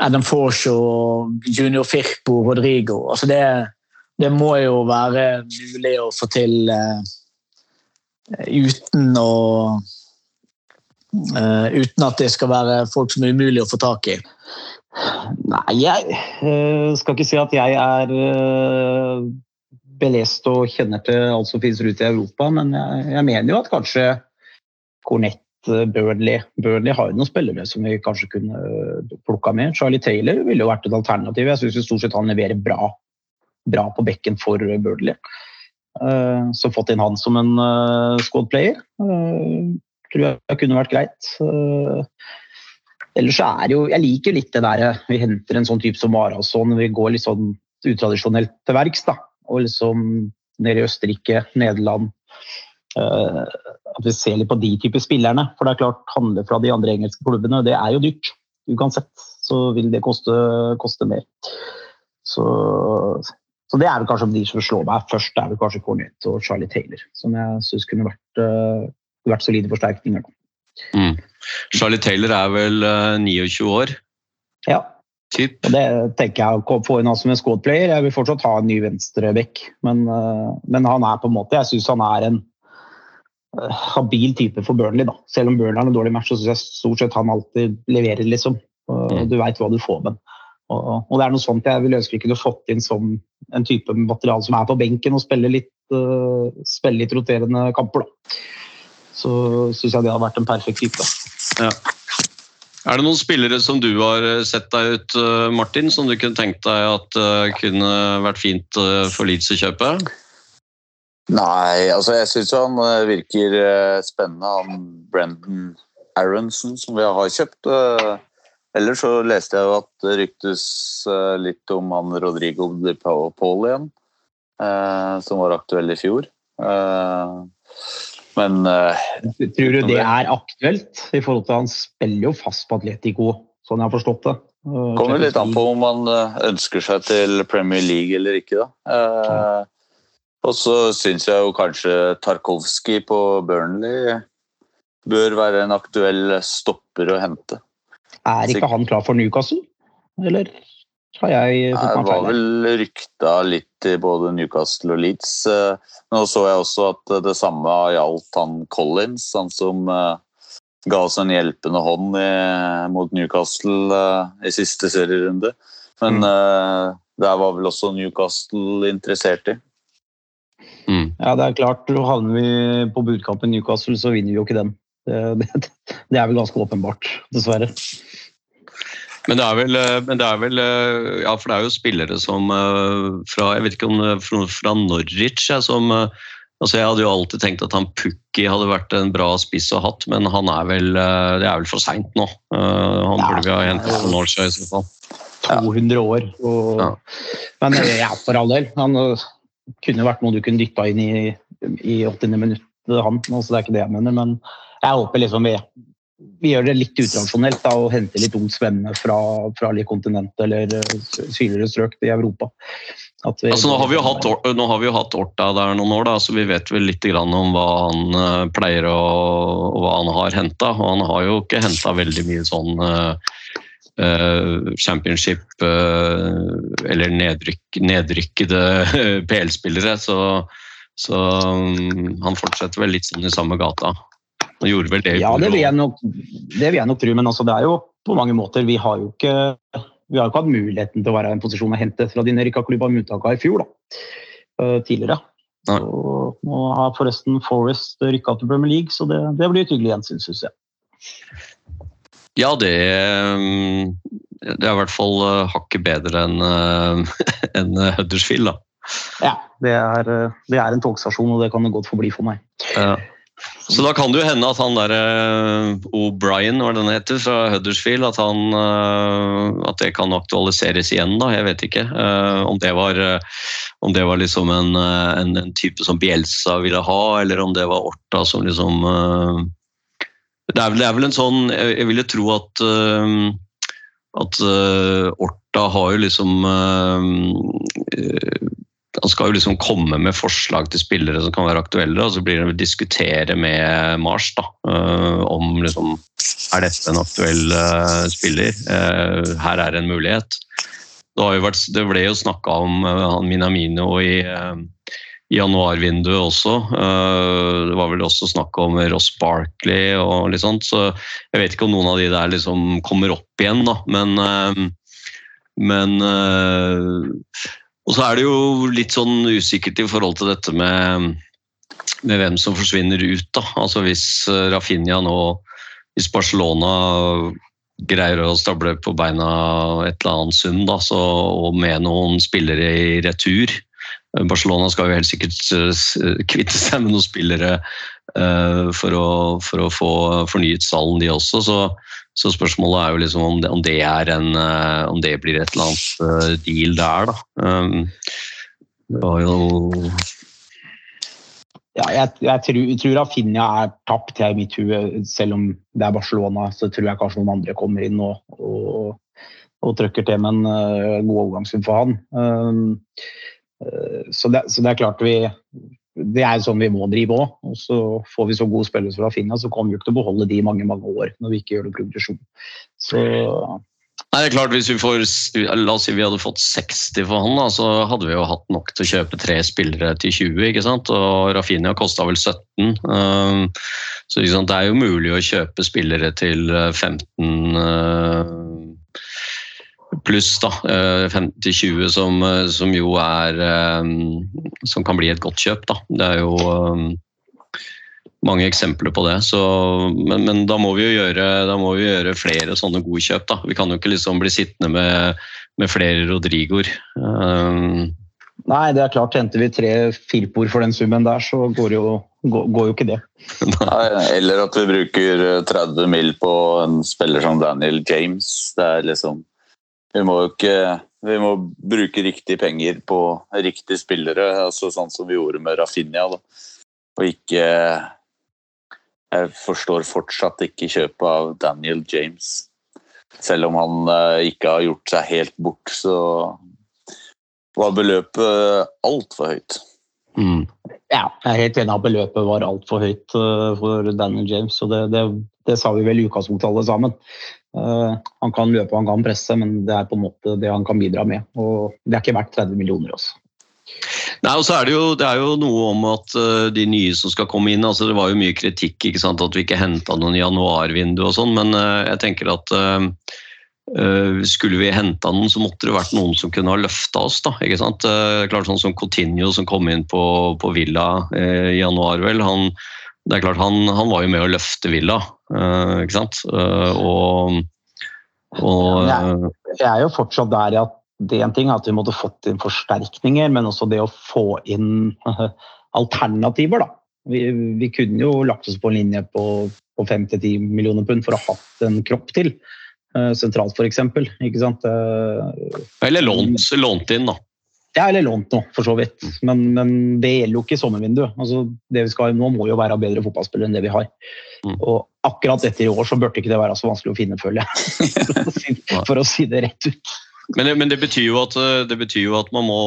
Adam Forshaw Junior Firpo Rodrigo. Altså det, det må jo være mulig å få til eh, uten å eh, Uten at det skal være folk som er umulig å få tak i. Nei, jeg eh, skal ikke si at jeg er eh, belest og kjenner til alt som finnes rundt i Europa, men jeg, jeg mener jo at kanskje Cornett, eh, Burnley Burnley har jo noen spillere som vi kanskje kunne plukka med. Charlie Taylor ville jo vært et alternativ. Jeg syns stort sett han leverer bra, bra på bekken for Burnley. Så fått inn han som en squad player tror jeg kunne vært greit. Eh, Ellers så er jo Jeg liker litt det der vi henter en sånn type som Marason. Vi går litt sånn utradisjonelt til verks, da. Og liksom Nede i Østerrike, Nederland. uh, at vi ser litt på de type spillerne. For det er klart, handle fra de andre engelske klubbene, det er jo dyrt. Uansett så vil det koste, koste mer. Så, så det er vel kanskje de som slår meg først. Det er vel kanskje Cornett og Charlie Taylor, som jeg syns kunne vært, uh, vært solide forsterkninger. da. Mm. Charlie Taylor er vel eh, 29 år, Ja, typ. Det tenker jeg å få inn han som en squad-player. Jeg vil fortsatt ha en ny venstreback, men, eh, men han er på en måte Jeg syns han er en eh, habil type for Burnley. da. Selv om Burnley har en dårlig match, så syns jeg stort sett han alltid leverer, liksom. Du veit hva du får med. Og, og det er noe sånt jeg vil ønske vi kunne fått inn som en type materiale som er på benken og spiller litt, uh, spiller litt roterende kamper. da. Så syns jeg det hadde vært en perfekt type. Ja. Er det noen spillere som du har eh, sett deg ut, eh, Martin, som du kunne tenkt deg at eh, kunne vært fint for Leeds å kjøpe? Nei, altså jeg syns han virker spennende, han Brendan Aronson som vi har kjøpt. Ellers så leste jeg jo at det ryktes litt om han Rodrigo de Paul igjen, eh, som var aktuell i fjor. Men uh, Tror du det er aktuelt? I forhold til Han spiller jo fast på Atletico, sånn jeg har forstått det. Uh, kommer litt an på om man eh, ønsker seg til Premier League eller ikke, da. Eh, Og så syns jeg jo kanskje Tarkovskij på Burnley bør være en aktuell stopper å hente. Er ikke han klar for Newcastle? Eller har jeg fått Det var vel rykta litt i både Newcastle og Leeds. Eh, Nå så jeg også at det samme gjaldt han Collins, han som eh, ga oss en hjelpende hånd i, mot Newcastle eh, i siste serierunde. Men mm. der var vel også Newcastle interessert i. Mm. Ja, det er klart. Havner vi på budkampen Newcastle, så vinner vi jo ikke den. Det, det, det er vel ganske åpenbart, dessverre. Men det er vel, eh, men det er vel eh, Ja, for det er jo spillere som eh, fra Jeg vet ikke om fra, fra Norwich jeg, som altså Jeg hadde jo alltid tenkt at han Pukki hadde vært en bra spiss å hatt, men han er vel Det er vel for seint nå. Han burde vi ha hentet på Norwich i så fall. 200 år. Og, Ja. Men ja, for all del. Han kunne vært noe du kunne dytta inn i, i 80. minutt, han. Altså, det er ikke det jeg mener, men jeg håper liksom vi, vi gjør det litt utradisjonelt da, og henter litt ungt spennende fra, fra litt kontinent eller eh, sydligere strøk i Europa. Vi- Altså, nå, har vi jo hatt, nå har vi jo hatt Orta der noen år, da, så vi vet vel litt om hva han eh, pleier å, og hva han har henta. Og han har jo ikke henta veldig mye sånn eh, championship uh, eller nedrykk, nedrykkede PL-spillere. Så, Så um, han fortsetter vel litt sånn i samme gata. Gjorde vel det Ja, det vil jeg nok, det vil jeg nok tro, men altså, det er jo på mange måter Vi har jo ikke, vi har ikke hatt muligheten til å være i en posisjon å hente fra din Erika-klubb, med unntak av i fjor, da. eh, tidligere. Nei. Nå har forresten Forest rykka til Premier League, så det, det blir et hyggelig gjensyn, syns jeg. Ja, det, um, det er i hvert fall uh, hakket bedre enn en Huddersfield, da. Ja, det er, eh, det er en togstasjon, og det kan det godt få bli for meg. Ja. Så da kan det jo hende at han der eh, O'Brien, hva den heter, fra Huddersfield, at, han, eh, at det kan aktualiseres igjen, da. Jeg vet ikke. Eh, om det var, om det var liksom en, en, en type som Bielsa ville ha, eller om det var Orta som liksom det, er vel, det er vel en sånn Jeg, jeg ville tro at at Orta har jo liksom han skal jo liksom komme med forslag til spillere som kan være aktuelle, og så blir det å diskutere med Mars da, øh, om liksom, er dette en aktuell øh, spiller. Eh, her er en mulighet. Det, jo vært, det ble jo snakka om han Minamino i, i januarvinduet også. Eh, det var vel også snakk om Ross Barkley og litt sånt, så jeg vet ikke om noen av de der liksom kommer opp igjen, da, men men og så er det jo litt sånn usikkert i forhold til dette med, med hvem som forsvinner ut. Da. Altså hvis eh, Rafinha nå Hvis Barcelona greier å stable på beina et eller annet sum, da, så, og med noen spillere i retur Barcelona skal jo helt sikkert eh, kvitte seg med noen spillere eh, for, å, for å få fornyet salen, de også. Så, så spørsmålet er jo liksom om det, om det, en, eh, om det blir et eller annet eh, deal der, da. Um, det var jo Ja, jeg, jeg tror, jeg tror Rafinha er tapt i mitt hue. Selv om det er Barcelona, så tror jeg kanskje noen andre kommer inn og, og, og trøkker til med en uh, god overgangssum for han. Um, uh, så, det, så det er klart vi det er sånn vi må drive òg. Og så får vi så gode spillere fra Finland, så kommer vi ikke til å beholde de i mange mange år når vi ikke gjør noe progresjon. Så Nei, det er klart, hvis vi får, La oss si vi hadde fått 60 for han, da, så hadde vi jo hatt nok til å kjøpe tre spillere til 20. ikke sant? Og Rafinha kosta vel 17. Um, så ikke sant? det er jo mulig å kjøpe spillere til eh, 15 uh, pluss, da. eh, 15-20, som, eh, som jo er um, Som kan bli et godt kjøp, da. Det er jo mange eksempler på det. Så, men, men da, må vi jo gjøre, da må vi gjøre flere sånne gode kjøp. Da. Vi kan jo ikke liksom bli sittende med, med flere Rodrigoer. Um, nei, det er klart, henter vi tre Firpor for den summen der, så går jo, går, går jo ikke det. Nei, eller at vi bruker eh, 30 mil på en spiller som Daniel James. Det er liksom Vi må jo ikke Vi må bruke riktige penger på riktige spillere, altså sånn som vi gjorde med Rafinha. Da. Og ikke Jeg forstår fortsatt ikke kjøpet av Daniel James. Selv om han eh, ikke har gjort seg helt bort, så var beløpet altfor høyt. mm. Ja, jeg er helt enig at beløpet var altfor høyt uh, for Daniel James. og det, det, det sa vi vel i utgangspunktet alle sammen. Uh, han kan løpe han kan presse, men det er på en måte det han kan bidra med. Og det er ikke verdt 30 millioner også. Nei, og så er det, jo, det er jo noe om at uh, de nye som skal komme inn altså Det var jo mye kritikk ikke sant, at vi ikke henta noen i januarvindu og sånn, men uh, jeg tenker at skulle vi henta noen, så måtte det vært noen som kunne ha løfta oss. da, ikke sant? Klart Sånn som Coutinho som kom inn på, på Villa i januar, vel. han det er klart, han, han var jo med å løfte Villa, ikke sant? Uh, og og Ja, uh, Jeg er jo fortsatt der at det er en ting at vi måtte fått inn forsterkninger, men også det å få inn alternativer. da. Vi, vi kunne jo lagt oss på en linje på, på 5-10 millioner pund for å ha hatt en kropp til. eh, sentralt, f.eks. Ikke sant? Eh, Eller lånt, lånt inn, da. Ja, eller lånt nå, for så vidt. Men, men det gjelder jo ikke sommervinduet. Altså, det vi skal nå må jo være bedre fotballspillere enn det vi har. Mm. Og akkurat etter i år så burde ikke det være så vanskelig å finne, føler jeg. For å si, for å si det rett ut. Men, det- men det betyr jo at, eh, det betyr jo at man må,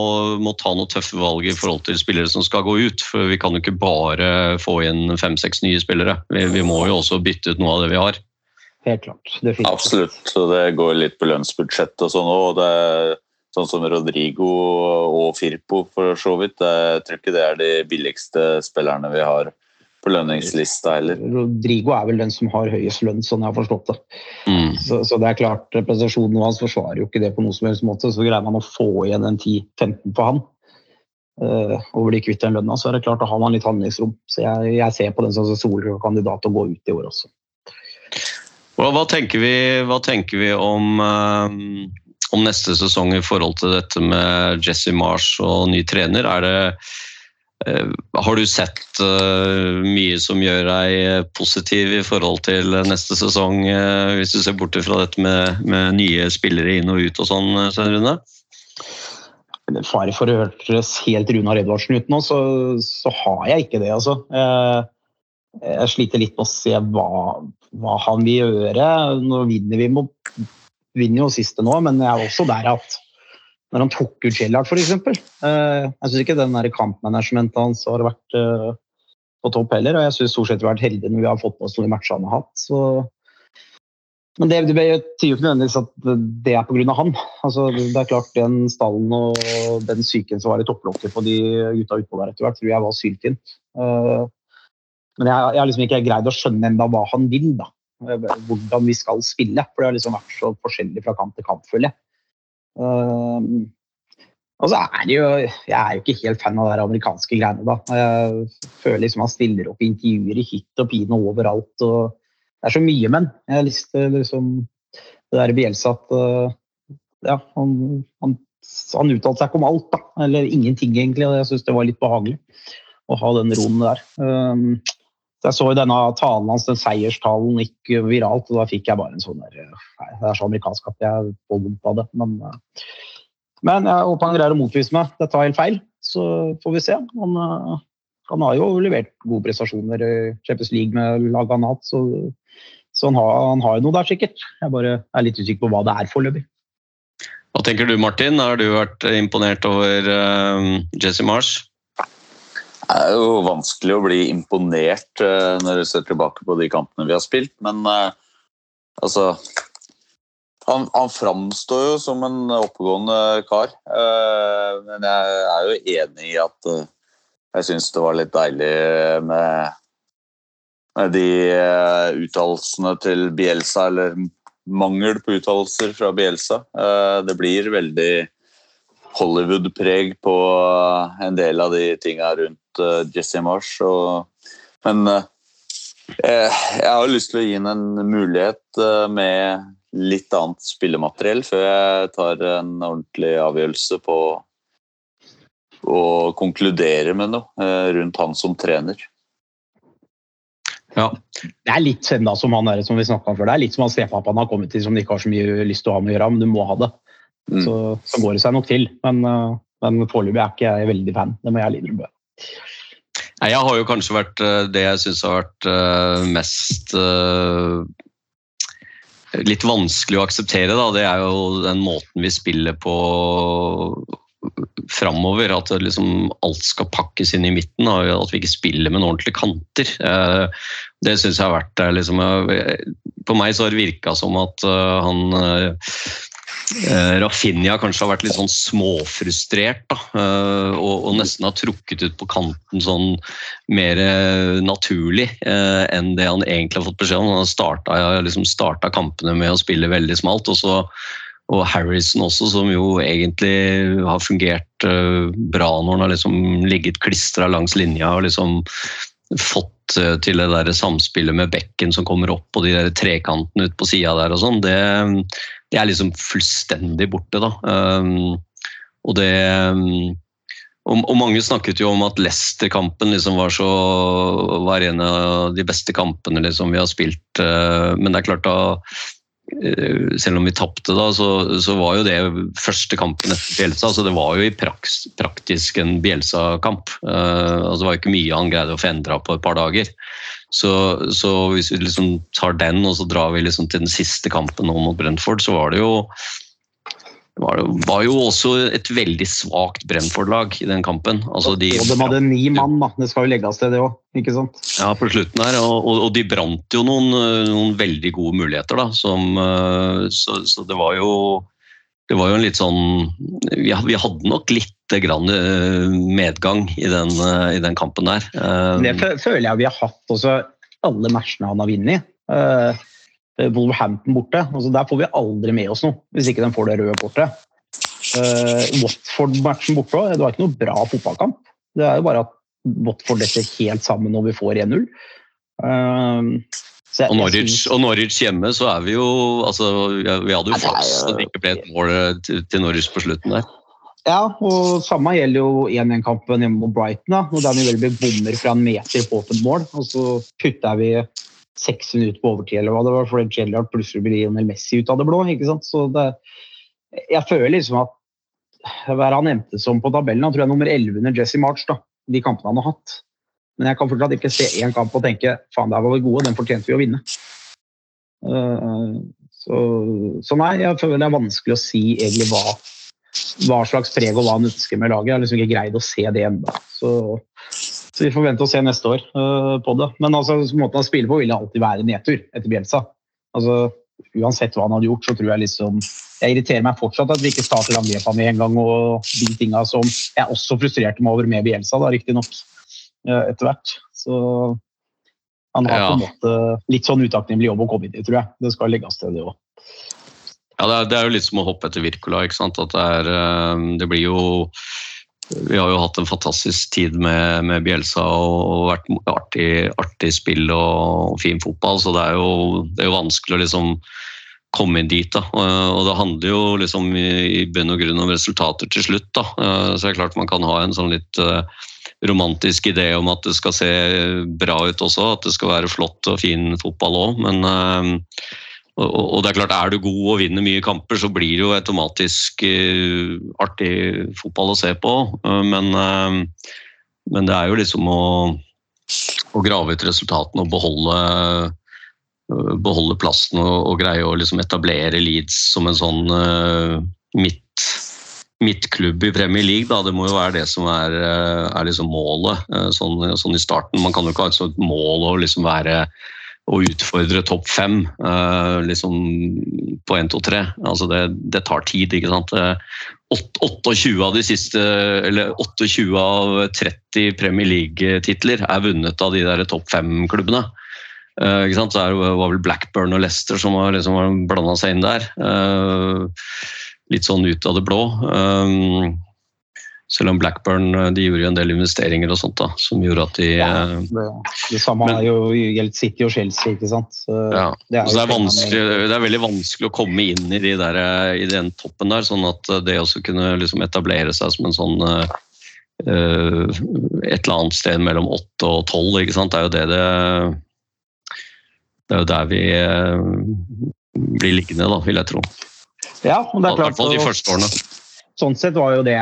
må ta noen tøffe valg i forhold til spillere som skal gå ut. For vi kan jo ikke bare få inn fem-seks nye spillere. Vi, vi må jo også bytte ut noe av det vi har. Helt klart. Definitivt. Absolutt. Så det går litt på lønnsbudsjett og sånn òg. Sånn som Rodrigo og Firpo, for så vidt. Jeg tror ikke det er de billigste spillerne vi har på lønningslista heller. Rodrigo er vel den som har høyest lønn, sånn jeg har forstått det. Mm. Så, så det er klart, prestasjonen hans forsvarer jo ikke det på noen som helst måte. Så greier man å få igjen en 10-15 på han uh, og bli kvitt den lønna, så er det klart da har man litt handlingsrom. Så jeg, jeg ser på den som solkandidat kandidat å gå ut i år også. Hva, hva, tenker vi, hva tenker vi om, eh, om neste sesong i forhold til dette med Jesse Marsh og ny trener? Er det, eh, har du sett eh, mye som gjør deg positiv i forhold til neste sesong, eh, hvis du ser bort fra dette med, med nye spillere inn og ut og sånn, Svein Rune? Fare for å høres helt Runar Edvardsen ut nå, så, så har jeg ikke det, altså. Jeg sliter litt med å se hva, hva han vil gjøre. Nå vinner vi mot vinner jo siste nå, men jeg er også der at når han tok ut Gellard, f.eks. Eh, jeg syns ikke den kampmanagementet hans har vært eh, på topp heller. Og jeg syns stort sett vi har vært heldige når vi har fått med oss i matchene han har hatt. Så men det, det betyr jo ikke nødvendigvis at det er pga. han. Altså, det er klart Den stallen og den psyken som var i topplokket på de gutta utpå der etter hvert, tror jeg var syltynt. Uh, men jeg, jeg har liksom ikke greid å skjønne enda hva han vil. da. Hvordan vi skal spille. For det har liksom vært så forskjellig fra kamp til kamp, føler jeg. Uh, og så er det jo Jeg er jo ikke helt fan av de amerikanske greiene, da. Jeg føler liksom han stiller opp i intervjuer i hytt og pine overalt. og det er så mye, men jeg har lyst til liksom det der Bielsa at uh, ja, han, han, han uttalte seg ikke om alt, da. Eller ingenting, egentlig. og Jeg syns det var litt behagelig å ha den roen der. Så jeg så jo denne talen hans, den seierstalen, gikk viralt, og da fikk jeg bare en sånn der Nei, det er så amerikansk at jeg får vondt av det. Men, uh, men jeg håper han greier å motvise meg. Dette var helt feil. Så får vi se. Han, uh, han har jo levert gode prestasjoner i Champions League med laget han har hatt, så så han har, han har jo noe der, sikkert. Jeg bare er litt usikker på hva det er foreløpig. Hva tenker du, Martin? Har du vært imponert over Jesse Marsh? Det er jo vanskelig å bli imponert uh, når du ser tilbake på de kampene vi har spilt, men uh, altså han, han framstår jo som en oppegående kar. men jeg er jo enig i at jeg syns det var litt deilig med med de uttalelsene til Bielsa, eller mangel på uttalelser fra Bielsa. Det blir veldig Hollywood-preg på en del av de tinga rundt Jesse Marsh. Og, men jeg, jeg har lyst til å gi ham en mulighet med litt annet spillemateriell før jeg tar en ordentlig avgjørelse på å konkludere med noe rundt han som trener. Ja. Det er litt enda som han er, som vi om før. Det er litt som han stefappaen har kommet til som de ikke har så mye lyst til å ha med å gjøre, men du må ha det. Mm. Så, så, går det seg nok til. Men, men foreløpig er ikke jeg veldig fan. Det må jeg ærlig Jeg har jo kanskje vært det jeg syns har vært uh, mest uh, litt vanskelig å akseptere, da. Det er jo den måten vi spiller på framover. At liksom alt skal pakkes inn i midten. At vi ikke spiller med noen ordentlige kanter. Eh, det syns jeg har vært liksom, På meg så har det virka som at eh, han Uh, Rafinha kanskje har vært litt sånn småfrustrert da, eh, og, og, nesten har trukket ut på kanten sånn mer eh, naturlig enn det han egentlig har fått beskjed om. Han har starta, liksom kampene med å spille veldig smalt, og så og Harrison også, som jo egentlig har fungert uh, bra når han har liksom ligget klistra langs linja og liksom fått uh, til det der samspillet med bekken som kommer opp og de der trekantene ut på sida der og sånn, det, det, er liksom fullstendig borte, da. Um, og det um, og, mange snakket jo om at Leicester-kampen liksom var, var en av de beste kampene liksom vi har spilt. Uh, men det er klart da Eh, selv om vi tapte da, så, så, var jo det første kampen etter Bjelsa. så Det var jo i praks, praktisk en Bjelsa-kamp. Uh, altså det var jo ikke mye han greide å få endra på et par dager. Så, så, hvis vi liksom tar den, og så drar vi liksom til den siste kampen nå mot Brentford, så var det jo det var, jo også et veldig svakt Brentford-lag i den kampen. Altså de, og de hadde ni mann, da. Det skal jo legges til, det òg. Ikke sant? Ja, på slutten her. Og, og, de brant jo noen, noen, veldig gode muligheter, da. Som, eh, så, så, det var jo det var jo en litt sånn Vi, hadde nok litt grann eh, medgang i den, eh, i den kampen der. Eh, Det føler jeg vi har hatt også alle matchene han har vunnet. Wolverhampton borte. Altså, der får vi aldri med oss noe, hvis ikke de får det røde kortet. Watford-matchen borte òg. Det var ikke noe bra fotballkamp. Det er jo bare at Watford detter helt sammen når vi får 1-0. Jeg- Og Norwich, synes- og Norwich hjemme, så er vi jo altså, Vi hadde jo flaks at det ikke ble et mål eh, til, Norwich på slutten der. Ja, og samme gjelder jo 1-1-kampen hjemme mot Brighton. da, hvor vel Welby bommer fra en meter på åpent mål, og så putter vi seks minutter på overtid, eller hva det var, fordi Gerrard plutselig blir Lionel Messi ut av det blå. ikke sant? Så det, jeg føler liksom at hva er han endte som på tabellen? Han tror jeg er nummer 11 under Jesse March, da, de kampene han har hatt. Men jeg kan fortsatt ikke se én kamp og tenke faen, der var vi gode, den fortjente vi å vinne. Eh, så, så nei, jeg føler det er vanskelig å si egentlig hva hva slags preg og hva han ønsker med laget. Jeg har liksom ikke greid å se det ennå. Så, så vi får vente og se neste år øh, på det. Men altså, måten han spiller på vil alltid være nedtur etter Bjelsa. Altså, uansett hva han hadde gjort, så tror jeg liksom Jeg irriterer meg fortsatt at vi ikke starter angrepene med en gang og de tinga som jeg også frustrerte meg over med Bjelsa, da, riktignok, etter hvert. Så han har Ja. på en måte litt sånn utakknemlig jobb å komme inn i, tror jeg. Det skal legges til, det òg. Ja, det er, det er jo litt som å hoppe etter Wirkola. ikke sant? At det, er, eh, det blir jo Vi har jo hatt en fantastisk tid med, med Bjelsa og vært artig, artig spill og, fin fotball, så det er jo, det er jo vanskelig å liksom komme inn dit. da. Og og det handler jo liksom i, i bunn og grunn om resultater til slutt. da. Eh, Så det er klart man kan ha en sånn litt eh, romantisk idé om at det skal se bra ut også, at det skal være flott og fin fotball òg, men eh, og, det er klart, er du god og vinner mye kamper, så blir det jo automatisk eh, artig fotball å se på. Eh, men, men det er jo liksom å, å grave ut resultatene og beholde, eh, beholde plassen og, og greie å liksom etablere Leeds som en sånn uh, midt, midtklubb i Premier League. Da. Det må jo være det som er, eh, er liksom målet eh, sånn, sånn i starten. Man kan jo ikke ha et sånt mål å liksom være å utfordre topp fem eh, liksom på 1, 2, 3. Altså det, det tar tid, ikke sant. Eh, åt- 28 av de siste, eller 28 av 30 Premier League-titler er vunnet av de der topp fem-klubbene. Uh, ikke sant? Så det var vel Blackburn og Leicester som har liksom blanda seg inn der. Eh, litt sånn ut av det blå. Um, selv om Blackburn eh, de gjorde jo en del investeringer og sånt da, som gjorde at de ja, Det, det samme Men- er jo gjeldt City og Chelsea, ikke sant. Så Ja, det er så det er, det er veldig vanskelig å komme inn i, de der, i den toppen der, sånn at det også kunne liksom etablere seg som en sånn eh, eh, Et eller annet sted mellom 8 og 12, ikke sant. Det er jo det det Det er jo der vi uh, blir liggende, da, vil jeg tro. Ja, og det I er klart. fall de første årene. sånn sett var jo det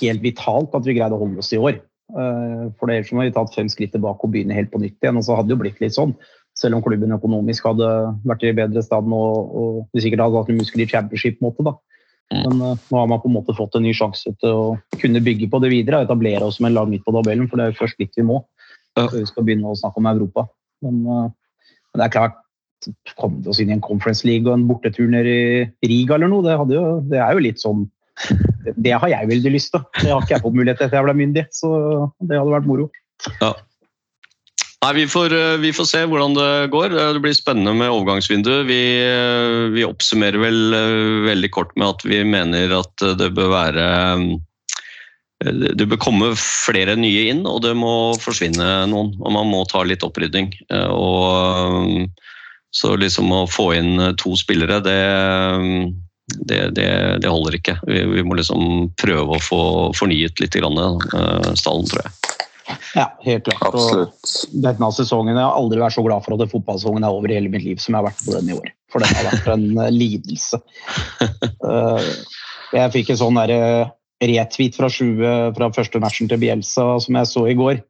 helt vitalt at vi greide å holde oss i år. Eh, For ellers må vi tatt fem skritt tilbake og begynne helt på nytt igjen. Og så hadde det jo blitt litt sånn. Selv om klubben økonomisk hadde vært i bedre stand og, og vi sikkert hadde hatt en i championship-måte. da. Mm. Men eh, nå har man på en måte fått en ny sjanse til å kunne bygge på det videre og etablere oss som en lag midt på tabellen, for det er jo først litt vi må. Før vi skal begynne å snakke om Europa. Men, eh, men det er klart, komme oss inn i en Conference League og en bortetur ned i Riga eller noe, det, jo, det er jo litt sånn Det har jeg veldig lyst til. Det har ikke jeg fått mulighet til etter jeg ble myndig, så det hadde vært moro. Nei, vi får, eh, vi får se hvordan det går. Eh, Det blir spennende med overgangsvinduet. Vi, eh, vi oppsummerer vel veldig kort med at vi mener at det bør være Det bør komme flere nye inn, og det må forsvinne noen. Og man må ta litt opprydding. Eh, Og, så liksom å få inn to spillere, det, det, det, det holder ikke. Vi, vi må liksom prøve å få fornyet litt grann, eh, stallen, tror jeg. Ja, helt klart. Og Absolutt. denne sesongen, Jeg har aldri vært så glad for at det fotballsesongen er over i hele mitt liv som jeg har vært på den i år. For den har vært en eh, lidelse. Eh, Jeg fikk en sånn der, eh, retweet fra 20 fra første matchen til Bielsa som jeg så i går,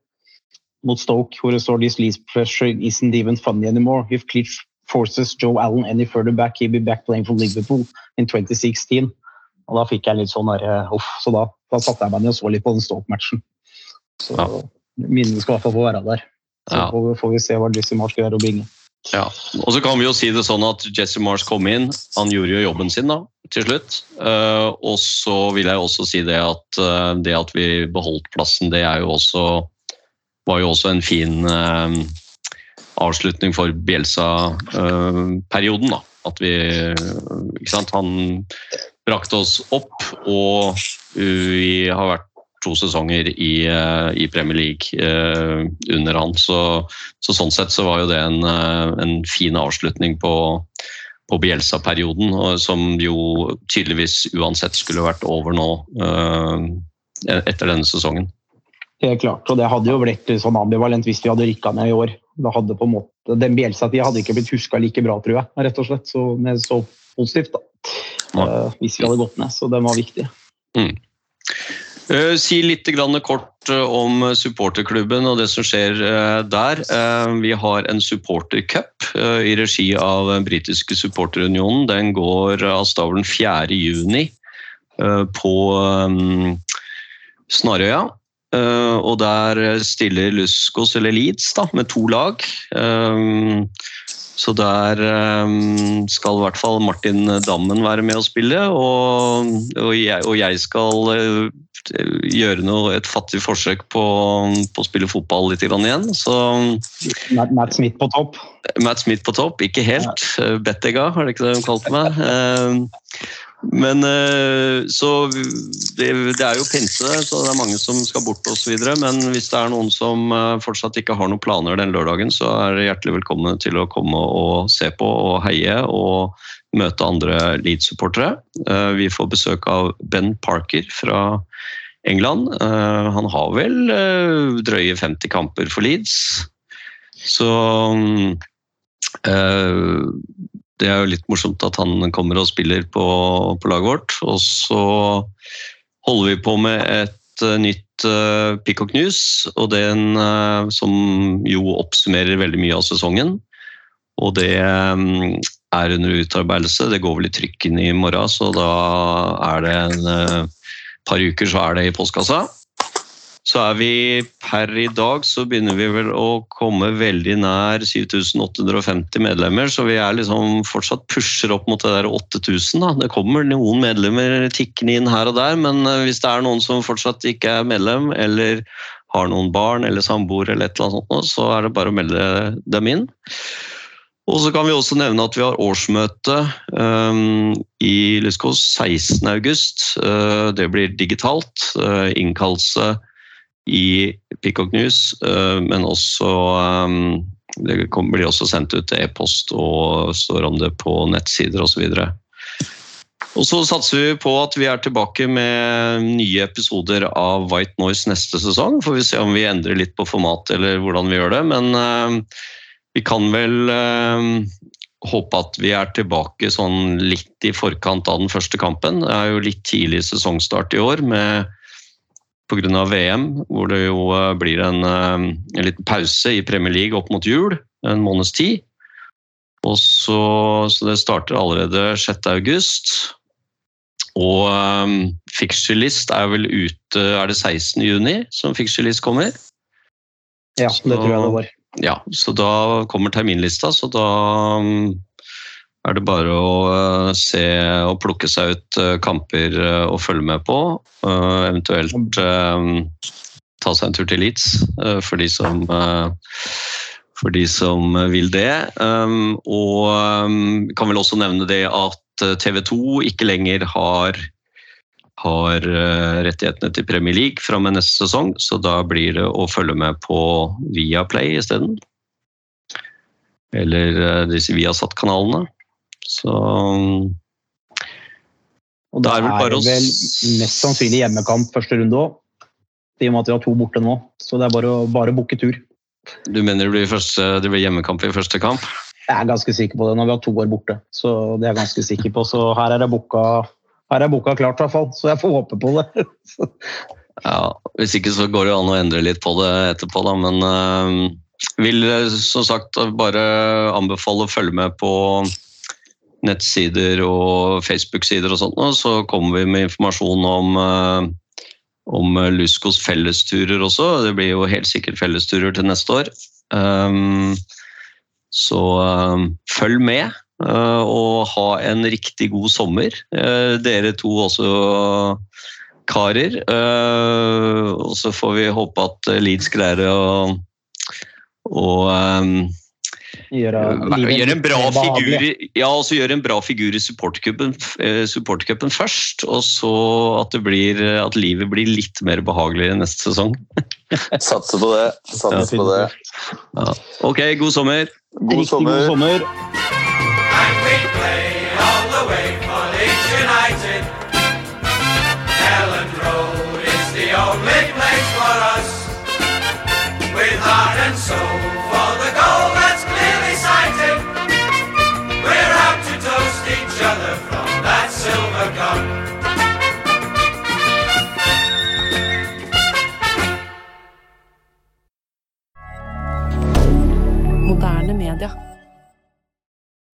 mot Stoke, hvor det står «This least pressure isn't even funny anymore. Klitsch forces Joe Allen any further back, he'll be back playing for Liverpool in 2016. Og da fikk jeg litt sånn der, Huff. så da, da satte jeg meg ned og så litt på den Stoke-matchen. Så Ja. minnene skal i hvert fall få være der. Så Ja. får, vi, får vi se hva Jesse Marsh gjøre og bringe. Ja, og så kan vi jo si det sånn at Jesse Mars kom inn, han gjorde jo jobben sin da, til slutt. Uh, og så vil jeg også si det at uh, det at vi beholdt plassen, det er jo også, var jo også en fin eh, avslutning for Bielsa-perioden. da. At vi ikke sant, Han brakte oss opp, og vi har vært to sesonger i, eh, i Premier League eh, under han. Så, så, sånn sett så var jo det en, en fin avslutning på, på Bielsa-perioden, som jo tydeligvis uansett skulle vært over nå etter denne sesongen. Helt klart, og det hadde jo blitt sånn ambivalent hvis vi hadde rykka ned i år. Da hadde på en måte, Den Bjelsa-tida hadde ikke blitt huska like bra, tror jeg. rett og slett, så, så positivt. da. Ja. hvis vi hadde gått ned, så den var viktig. Mm. Uh, si litt grann kort uh, om supporterklubben og det som skjer uh, der. Vi har en supportercup i regi av den britiske supporterunionen. Den går av stabelen 4.6 på um, Snarøya. Og der stiller Luskos eller Leeds da, med to lag. Så der skal i hvert fall Martin Dammen være med å spille, og, og, jeg, skal gjøre noe, et fattig forsøk på, på å spille fotball litt igjen. Så, Matt Smith på topp? Matt Smith på topp, ikke helt. Bettega, har det ikke det de kalte meg. Eh, men eh, så det, er jo pinse, så det er mange som skal bort osv. Men hvis det er noen som eh, fortsatt ikke har noen planer den lørdagen, så er det hjertelig velkommen til å komme og se på og heie og møte andre Leeds-supportere. Vi får besøk av Ben Parker fra England. Eh, han har vel eh, drøye 50 kamper for Leeds. Så eh, det er jo litt morsomt at han kommer og spiller på, på laget vårt. Og så holder vi på med et nytt uh, Peacock News, og den uh, som jo oppsummerer veldig mye av sesongen. Og det um, er under utarbeidelse. Det går vel i trykken i morgen, så da er det en uh, par uker så er det i postkassa. Så er vi per i dag så begynner vi vel å komme veldig nær 7850 medlemmer, så vi er liksom fortsatt pusher opp mot det der 8000. da. Det kommer noen medlemmer tikkende inn her og der, men eh, hvis det er noen som fortsatt ikke er medlem, eller har noen barn eller samboer eller eller så er det bare å melde dem inn. Og så kan vi også nevne at vi har årsmøte um, i Lyskos 16.8. Uh, det blir digitalt. Uh, innkallelse i Peacock News, uh, men også um, Det blir også sendt ut e-post og står om det på nettsider osv. Og så satser vi på at vi er tilbake med nye episoder av White Noise neste sesong. Får vi se om vi endrer litt på format eller hvordan vi gjør det. Men uh, vi kan vel uh, håpe at vi er tilbake sånn litt i forkant av den første kampen. Det er jo litt tidlig sesongstart i år med pga. VM, hvor det jo eh, blir en, eh, en, liten pause i Premier League opp mot jul, en måneds tid. Og så, så det starter allerede 6.8. Og um, fixture list er vel ute Er det 16.6 som fixture list kommer? Ja, det tror jeg det var ja, så da kommer terminlista, så da mm, er det bare å eh, se og plukke seg ut eh, kamper og å følge med på. Eventuelt ta seg en tur til Leeds for de som, for de som vil det. Og kan vel også nevne det at TV 2 ikke lenger har har eh, rettighetene til Premier League fra med neste sesong, så da blir det å følge med på Viaplay isteden. Eller eh, disse Viasat-kanalene. Så Og da er det vel mest sannsynlig hjemmekamp første runde òg. I og med at vi har to borte nå. Så det er bare å bare booke tur. Du mener det blir, første, det blir hjemmekamp i første kamp? Jeg er ganske sikker på det når vi har to år borte. Så det er jeg ganske sikker på. Så her er det boka, her er boka klart, i hvert fall. Så jeg får håpe på det. ja, Hvis ikke så går det an å endre litt på det etterpå, da. Men øh, vil som sagt bare anbefale å følge med på nettsider og Facebook-sider og sånt. Så kommer vi med informasjon om uh, om Luskos fellesturer også. Det blir jo helt sikkert fellesturer til neste år. Um, Så eh, følg med, eh, og ha en riktig god sommer. Eh, dere to også, karer. Eh, og så får vi håpe at Leeds greier å, å eh, Gjøre Gjør en bra figur, ja, ja, altså gjør en bra figur i supportcupen support først, og så at, det blir, at livet blir litt mer behagelig neste sesong. Satser på det. Satser på det. Ok, god sommer! God Riktig sommer. god sommer. Road is the only place for us. With heart and soul